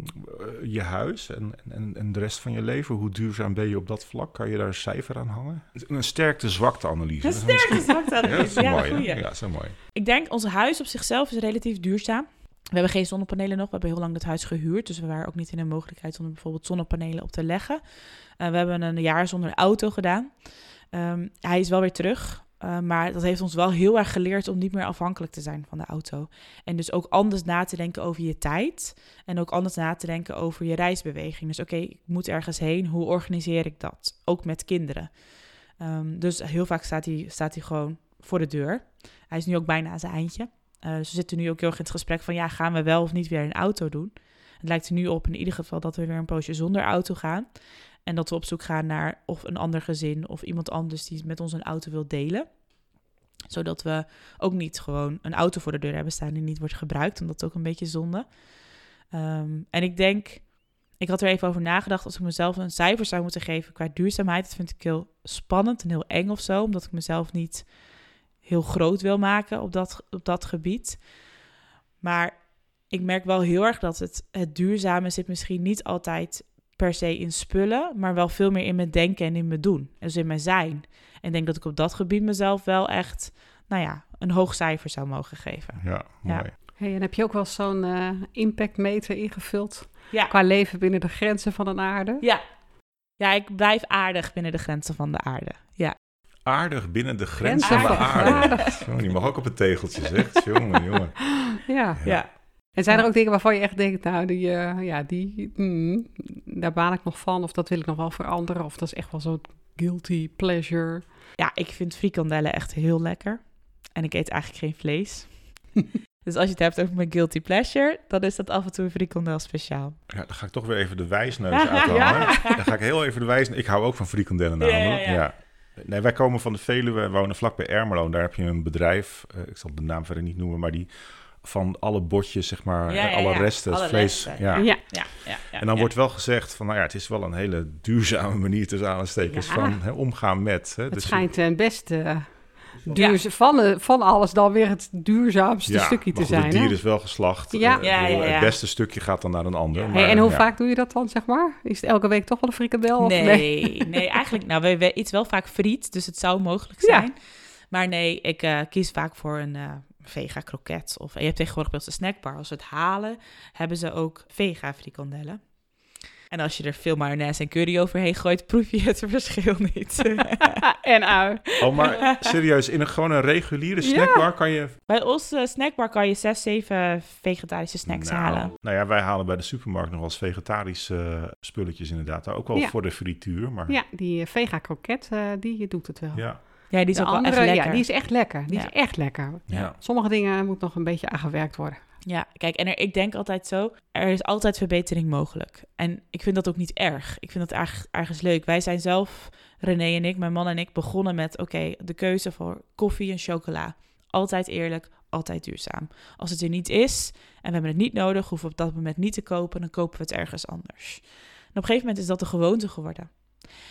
je huis en, en, en de rest van je leven. Hoe duurzaam ben je op dat vlak? Kan je daar een cijfer aan hangen? Een sterkte-zwakte-analyse. Een sterkte-zwakte-analyse, ja, dat is ja, mooi. Ja, zo mooi. Ik denk, ons huis op zichzelf is relatief duurzaam. We hebben geen zonnepanelen nog. We hebben heel lang dat huis gehuurd. Dus we waren ook niet in de mogelijkheid om bijvoorbeeld zonnepanelen op te leggen. Eh, we hebben een jaar zonder auto gedaan. Ehm, hij is wel weer terug. eh, maar dat heeft ons wel heel erg geleerd om niet meer afhankelijk te zijn van de auto. En dus ook anders na te denken over je tijd. En ook anders na te denken over je reisbeweging. Dus oké, ik moet ergens heen. Hoe organiseer ik dat? Ook met kinderen. Ehm, dus heel vaak staat hij, staat hij gewoon voor de deur. Hij is nu ook bijna aan zijn eindje. Eh, we zitten nu ook heel erg in het gesprek van... ja, gaan we wel of niet weer een auto doen? Het lijkt er nu op in ieder geval dat we weer een poosje zonder auto gaan. En dat we op zoek gaan naar of een ander gezin... of iemand anders die met ons een auto wil delen. Zodat we ook niet gewoon een auto voor de deur hebben staan... die niet wordt gebruikt, omdat dat ook een beetje zonde. Ehm, en ik denk... Ik had er even over nagedacht als ik mezelf een cijfer zou moeten geven qua duurzaamheid. Dat vind ik heel spannend en heel eng of zo, omdat ik mezelf niet heel groot wil maken op dat, op dat gebied. Maar ik merk wel heel erg dat het, het duurzame zit misschien niet altijd per se in spullen, maar wel veel meer in mijn denken en in mijn doen. Dus in mijn zijn. En ik denk dat ik op dat gebied mezelf wel echt, nou ja, een hoog cijfer zou mogen geven. Ja, mooi. Hey, en heb je ook wel zo'n eh, impactmeter ingevuld Ja. qua leven binnen de grenzen van een aarde? Ja. Ja, ik blijf aardig binnen de grenzen van de aarde. Ja. Aardig binnen de grens van de Aardig. aarde. Aardig. Jongen, die mag ook op het tegeltje, zegt. jongen, jongen. Ja. Ja. En zijn er Ja. ook dingen waarvan je echt denkt, nou, die, eh, ja, die, mm, daar baan ik nog van, of dat wil ik nog wel veranderen, of dat is echt wel zo'n guilty pleasure. Ja, ik vind frikandellen echt heel lekker. En ik eet eigenlijk geen vlees. <laughs> dus als je het hebt over mijn guilty pleasure, dan is dat af en toe een frikandel speciaal. Ja, dan ga ik toch weer even de wijsneus uithangen. <laughs> Dan ga ik heel even de wijsneus... Ik hou ook van frikandellen Ja, ja, namelijk. ja. Ja, Nee, wij komen van de Veluwe, we wonen vlakbij Ermelo. Daar heb je een bedrijf, eh, ik zal de naam verder niet noemen, maar die van alle botjes, zeg maar, Ja, eh, ja, alle ja. resten, het vlees. resten. Ja. Ja. Ja, ja, ja. En dan ja. wordt wel gezegd van, nou ja, het is wel een hele duurzame manier tussen aanstekens Ja. van hè, omgaan met. Hè. Het Dus- schijnt ten beste duurzaam, van, van alles dan weer het duurzaamste ja, stukje te maar goed, zijn. Het hè? dier is wel geslacht. Ja. Eh, Ja, ik bedoel, ja, ja. Het beste stukje gaat dan naar een ander. Ja. maar, Hey, en hoe ja. vaak doe je dat dan, zeg maar? Is het elke week toch wel een frikandel? of Nee, <laughs> nee, eigenlijk, nou, we, we eten wel vaak friet, dus het zou mogelijk Ja. zijn. Maar nee, ik eh, kies vaak voor een eh, vega kroket. Of en je hebt tegenwoordig bij onze snackbar, als we het halen, hebben ze ook vega frikandellen. En als je er veel mayonaise en curry overheen gooit, <laughs> proef je het verschil niet. <laughs> en ui. Oh, maar serieus, in een gewoon een reguliere Ja. snackbar kan je... Bij onze snackbar kan je zes, zeven vegetarische snacks nou, halen. Nou ja, wij halen bij de supermarkt nog wel eens vegetarische eh, spulletjes inderdaad. Ook wel Ja. voor de frituur, maar Ja, die eh, vega kroket, eh, die doet het wel. ja. Ja, die is de ook wel echt lekker. ja, die is echt lekker. Die Ja. is echt lekker. ja. Sommige dingen moet nog een beetje aangewerkt worden. Ja, kijk, en er, ik denk altijd zo, er is altijd verbetering mogelijk. En ik vind dat ook niet erg. Ik vind dat erg, ergens leuk. Wij zijn zelf, René en ik, mijn man en ik, begonnen met, oké, de keuze voor koffie en chocola. Altijd eerlijk, altijd duurzaam. Als het er niet is en we hebben het niet nodig, hoeven we op dat moment niet te kopen, dan kopen we het ergens anders. En op een gegeven moment is dat de gewoonte geworden.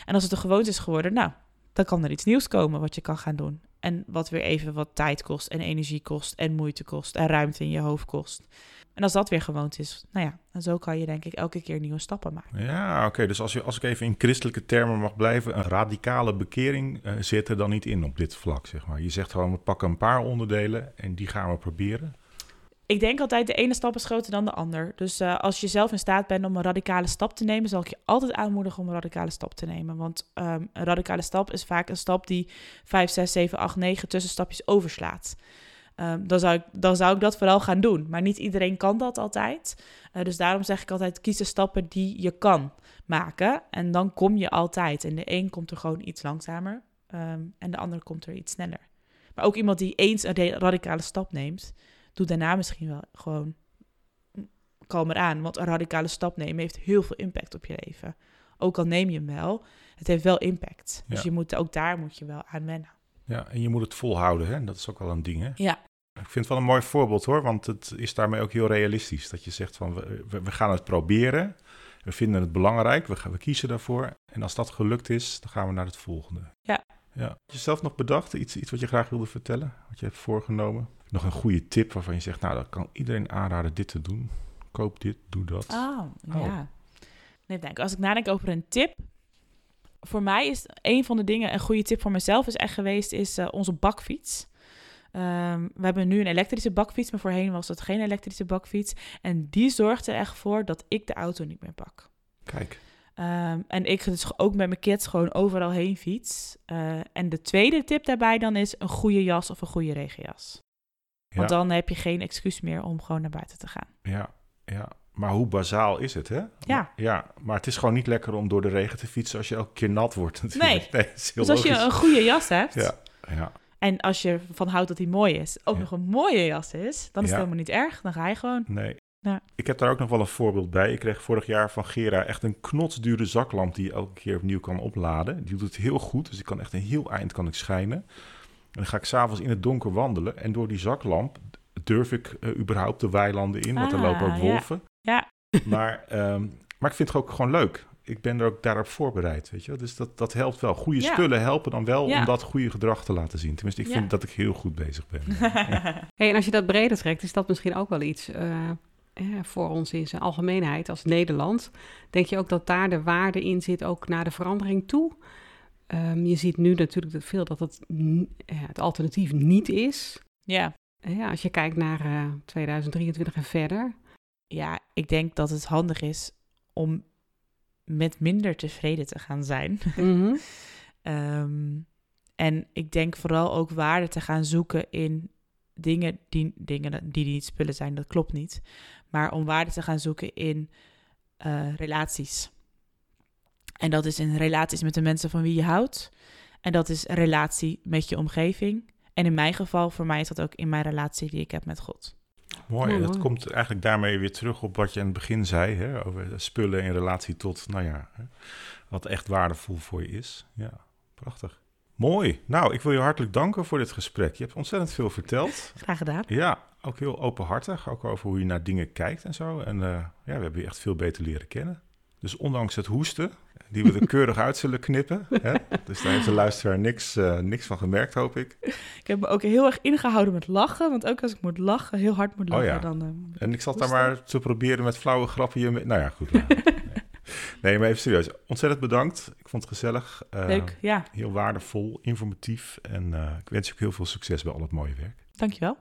En als het de gewoonte is geworden, nou, dan kan er iets nieuws komen wat je kan gaan doen. En wat weer even wat tijd kost en energie kost en moeite kost en ruimte in je hoofd kost. En als dat weer gewoond is, nou ja, en zo kan je denk ik elke keer nieuwe stappen maken. Ja, oké. Dus als, je, als ik even in christelijke termen mag blijven, een radicale bekering eh, zit er dan niet in op dit vlak, zeg maar. Je zegt gewoon, we pakken een paar onderdelen en die gaan we proberen. Ik denk altijd, de ene stap is groter dan de ander. Dus eh, als je zelf in staat bent om een radicale stap te nemen, zal ik je altijd aanmoedigen om een radicale stap te nemen. Want ehm, een radicale stap is vaak een stap die 5, 6, 7, 8, 9 tussenstapjes overslaat. Ehm, dan, zou ik, dan zou ik dat vooral gaan doen. Maar niet iedereen kan dat altijd. Eh, dus daarom zeg ik altijd, kies de stappen die je kan maken. En dan kom je altijd. En de een komt er gewoon iets langzamer ehm, en de ander komt er iets sneller. Maar ook iemand die eens een ra- radicale stap neemt, doet daarna misschien wel gewoon kalmer aan. Want een radicale stap nemen heeft heel veel impact op je leven. Ook al neem je hem wel, het heeft wel impact. Dus je moet, ook daar moet je wel aan wennen. Ja, en je moet het volhouden, hè. Dat is ook wel een ding, hè. Ja, Ik vind het wel een mooi voorbeeld, hoor. Want het is daarmee ook heel realistisch. Dat je zegt van, we, we- gaan het proberen. We vinden het belangrijk, we, gaan, we kiezen daarvoor. En als dat gelukt is, dan gaan we naar het volgende. Ja. ja. Heb je zelf nog bedacht, iets, iets wat je graag wilde vertellen? Wat je hebt voorgenomen? Nog een goede tip waarvan je zegt, nou, dat kan iedereen aanraden dit te doen. Koop dit, doe dat. Oh, Oh. ja. Nee, denk, als ik nadenk over een tip. Voor mij is een van de dingen, een goede tip voor mezelf is echt geweest, is eh, onze bakfiets. Ehm, we hebben nu een elektrische bakfiets, maar voorheen was het geen elektrische bakfiets. En die zorgt er echt voor dat ik de auto niet meer pak. Kijk, Ehm, en ik dus ook met mijn kids gewoon overal heen fiets. Eh, en de tweede tip daarbij dan is een goede jas of een goede regenjas. Ja, Want dan heb je geen excuus meer om gewoon naar buiten te gaan. ja, ja. Maar hoe bazaal is het, hè? Ja. Ja, maar het is gewoon niet lekker om door de regen te fietsen als je elke keer nat wordt natuurlijk. Nee. <laughs> heel Dus als je een goede jas hebt, Ja, ja, En als je van houdt dat hij mooi is, ook Ja. nog een mooie jas is, dan is Ja. het helemaal niet erg. Dan ga je gewoon. nee. Ja. Ik heb daar ook nog wel een voorbeeld bij. Ik kreeg vorig jaar van Gera echt een knotsdure zaklamp die je elke keer opnieuw kan opladen. Die doet het heel goed, dus ik kan echt een heel eind kan ik schijnen. En dan ga ik s'avonds in het donker wandelen en door die zaklamp durf ik eh, überhaupt de weilanden in, want er Ah, lopen ook wolven. Ja, <laughs> Maar, ehm, maar ik vind het ook gewoon leuk. Ik ben er ook daarop voorbereid, weet je wel. Dus dat, dat helpt wel. Goede Ja. spullen helpen dan wel Ja. om dat goede gedrag te laten zien. Tenminste, ik Ja. vind dat ik heel goed bezig ben. <laughs> Hey, en als je dat breder trekt, is dat misschien ook wel iets eh, eh, voor ons in zijn algemeenheid als Nederland. Denk je ook dat daar de waarde in zit, ook naar de verandering toe? Ehm, je ziet nu natuurlijk dat veel dat het, eh, het alternatief niet is. ja. Eh, ja, als je kijkt naar eh, 2023 en verder. ja, ik denk dat het handig is om met minder tevreden te gaan zijn. Mhm. <laughs> Ehm, en ik denk vooral ook waarde te gaan zoeken in dingen die, dingen die niet spullen zijn, dat klopt niet. Maar om waarde te gaan zoeken in eh, relaties. En dat is in relaties met de mensen van wie je houdt. En dat is relatie met je omgeving. En in mijn geval, voor mij is dat ook in mijn relatie die ik heb met God. Mooi, Ja, dat mooi. komt eigenlijk daarmee weer terug op wat je aan het begin zei, hè, over spullen in relatie tot, nou ja, hè, wat echt waardevol voor je is. Ja, prachtig. Mooi. Nou, ik wil je hartelijk danken voor dit gesprek. Je hebt ontzettend veel verteld. Graag gedaan. Ja, ook heel openhartig, ook over hoe je naar dingen kijkt en zo. En eh, ja, we hebben je echt veel beter leren kennen. Dus ondanks het hoesten, die we er keurig uit zullen knippen. Hè? Dus daar heeft de luisteraar niks, eh, niks van gemerkt, hoop ik. Ik heb me ook heel erg ingehouden met lachen. Want ook als ik moet lachen, heel hard moet Oh lachen, ja. dan... eh, En ik zat daar maar te proberen met flauwe grappen. Je nou ja, goed. nee. nee, maar even serieus. Ontzettend bedankt. Ik vond het gezellig. eh, leuk, ja. Heel waardevol, informatief. En ik wens je ook heel veel succes bij al het mooie werk. Dankjewel.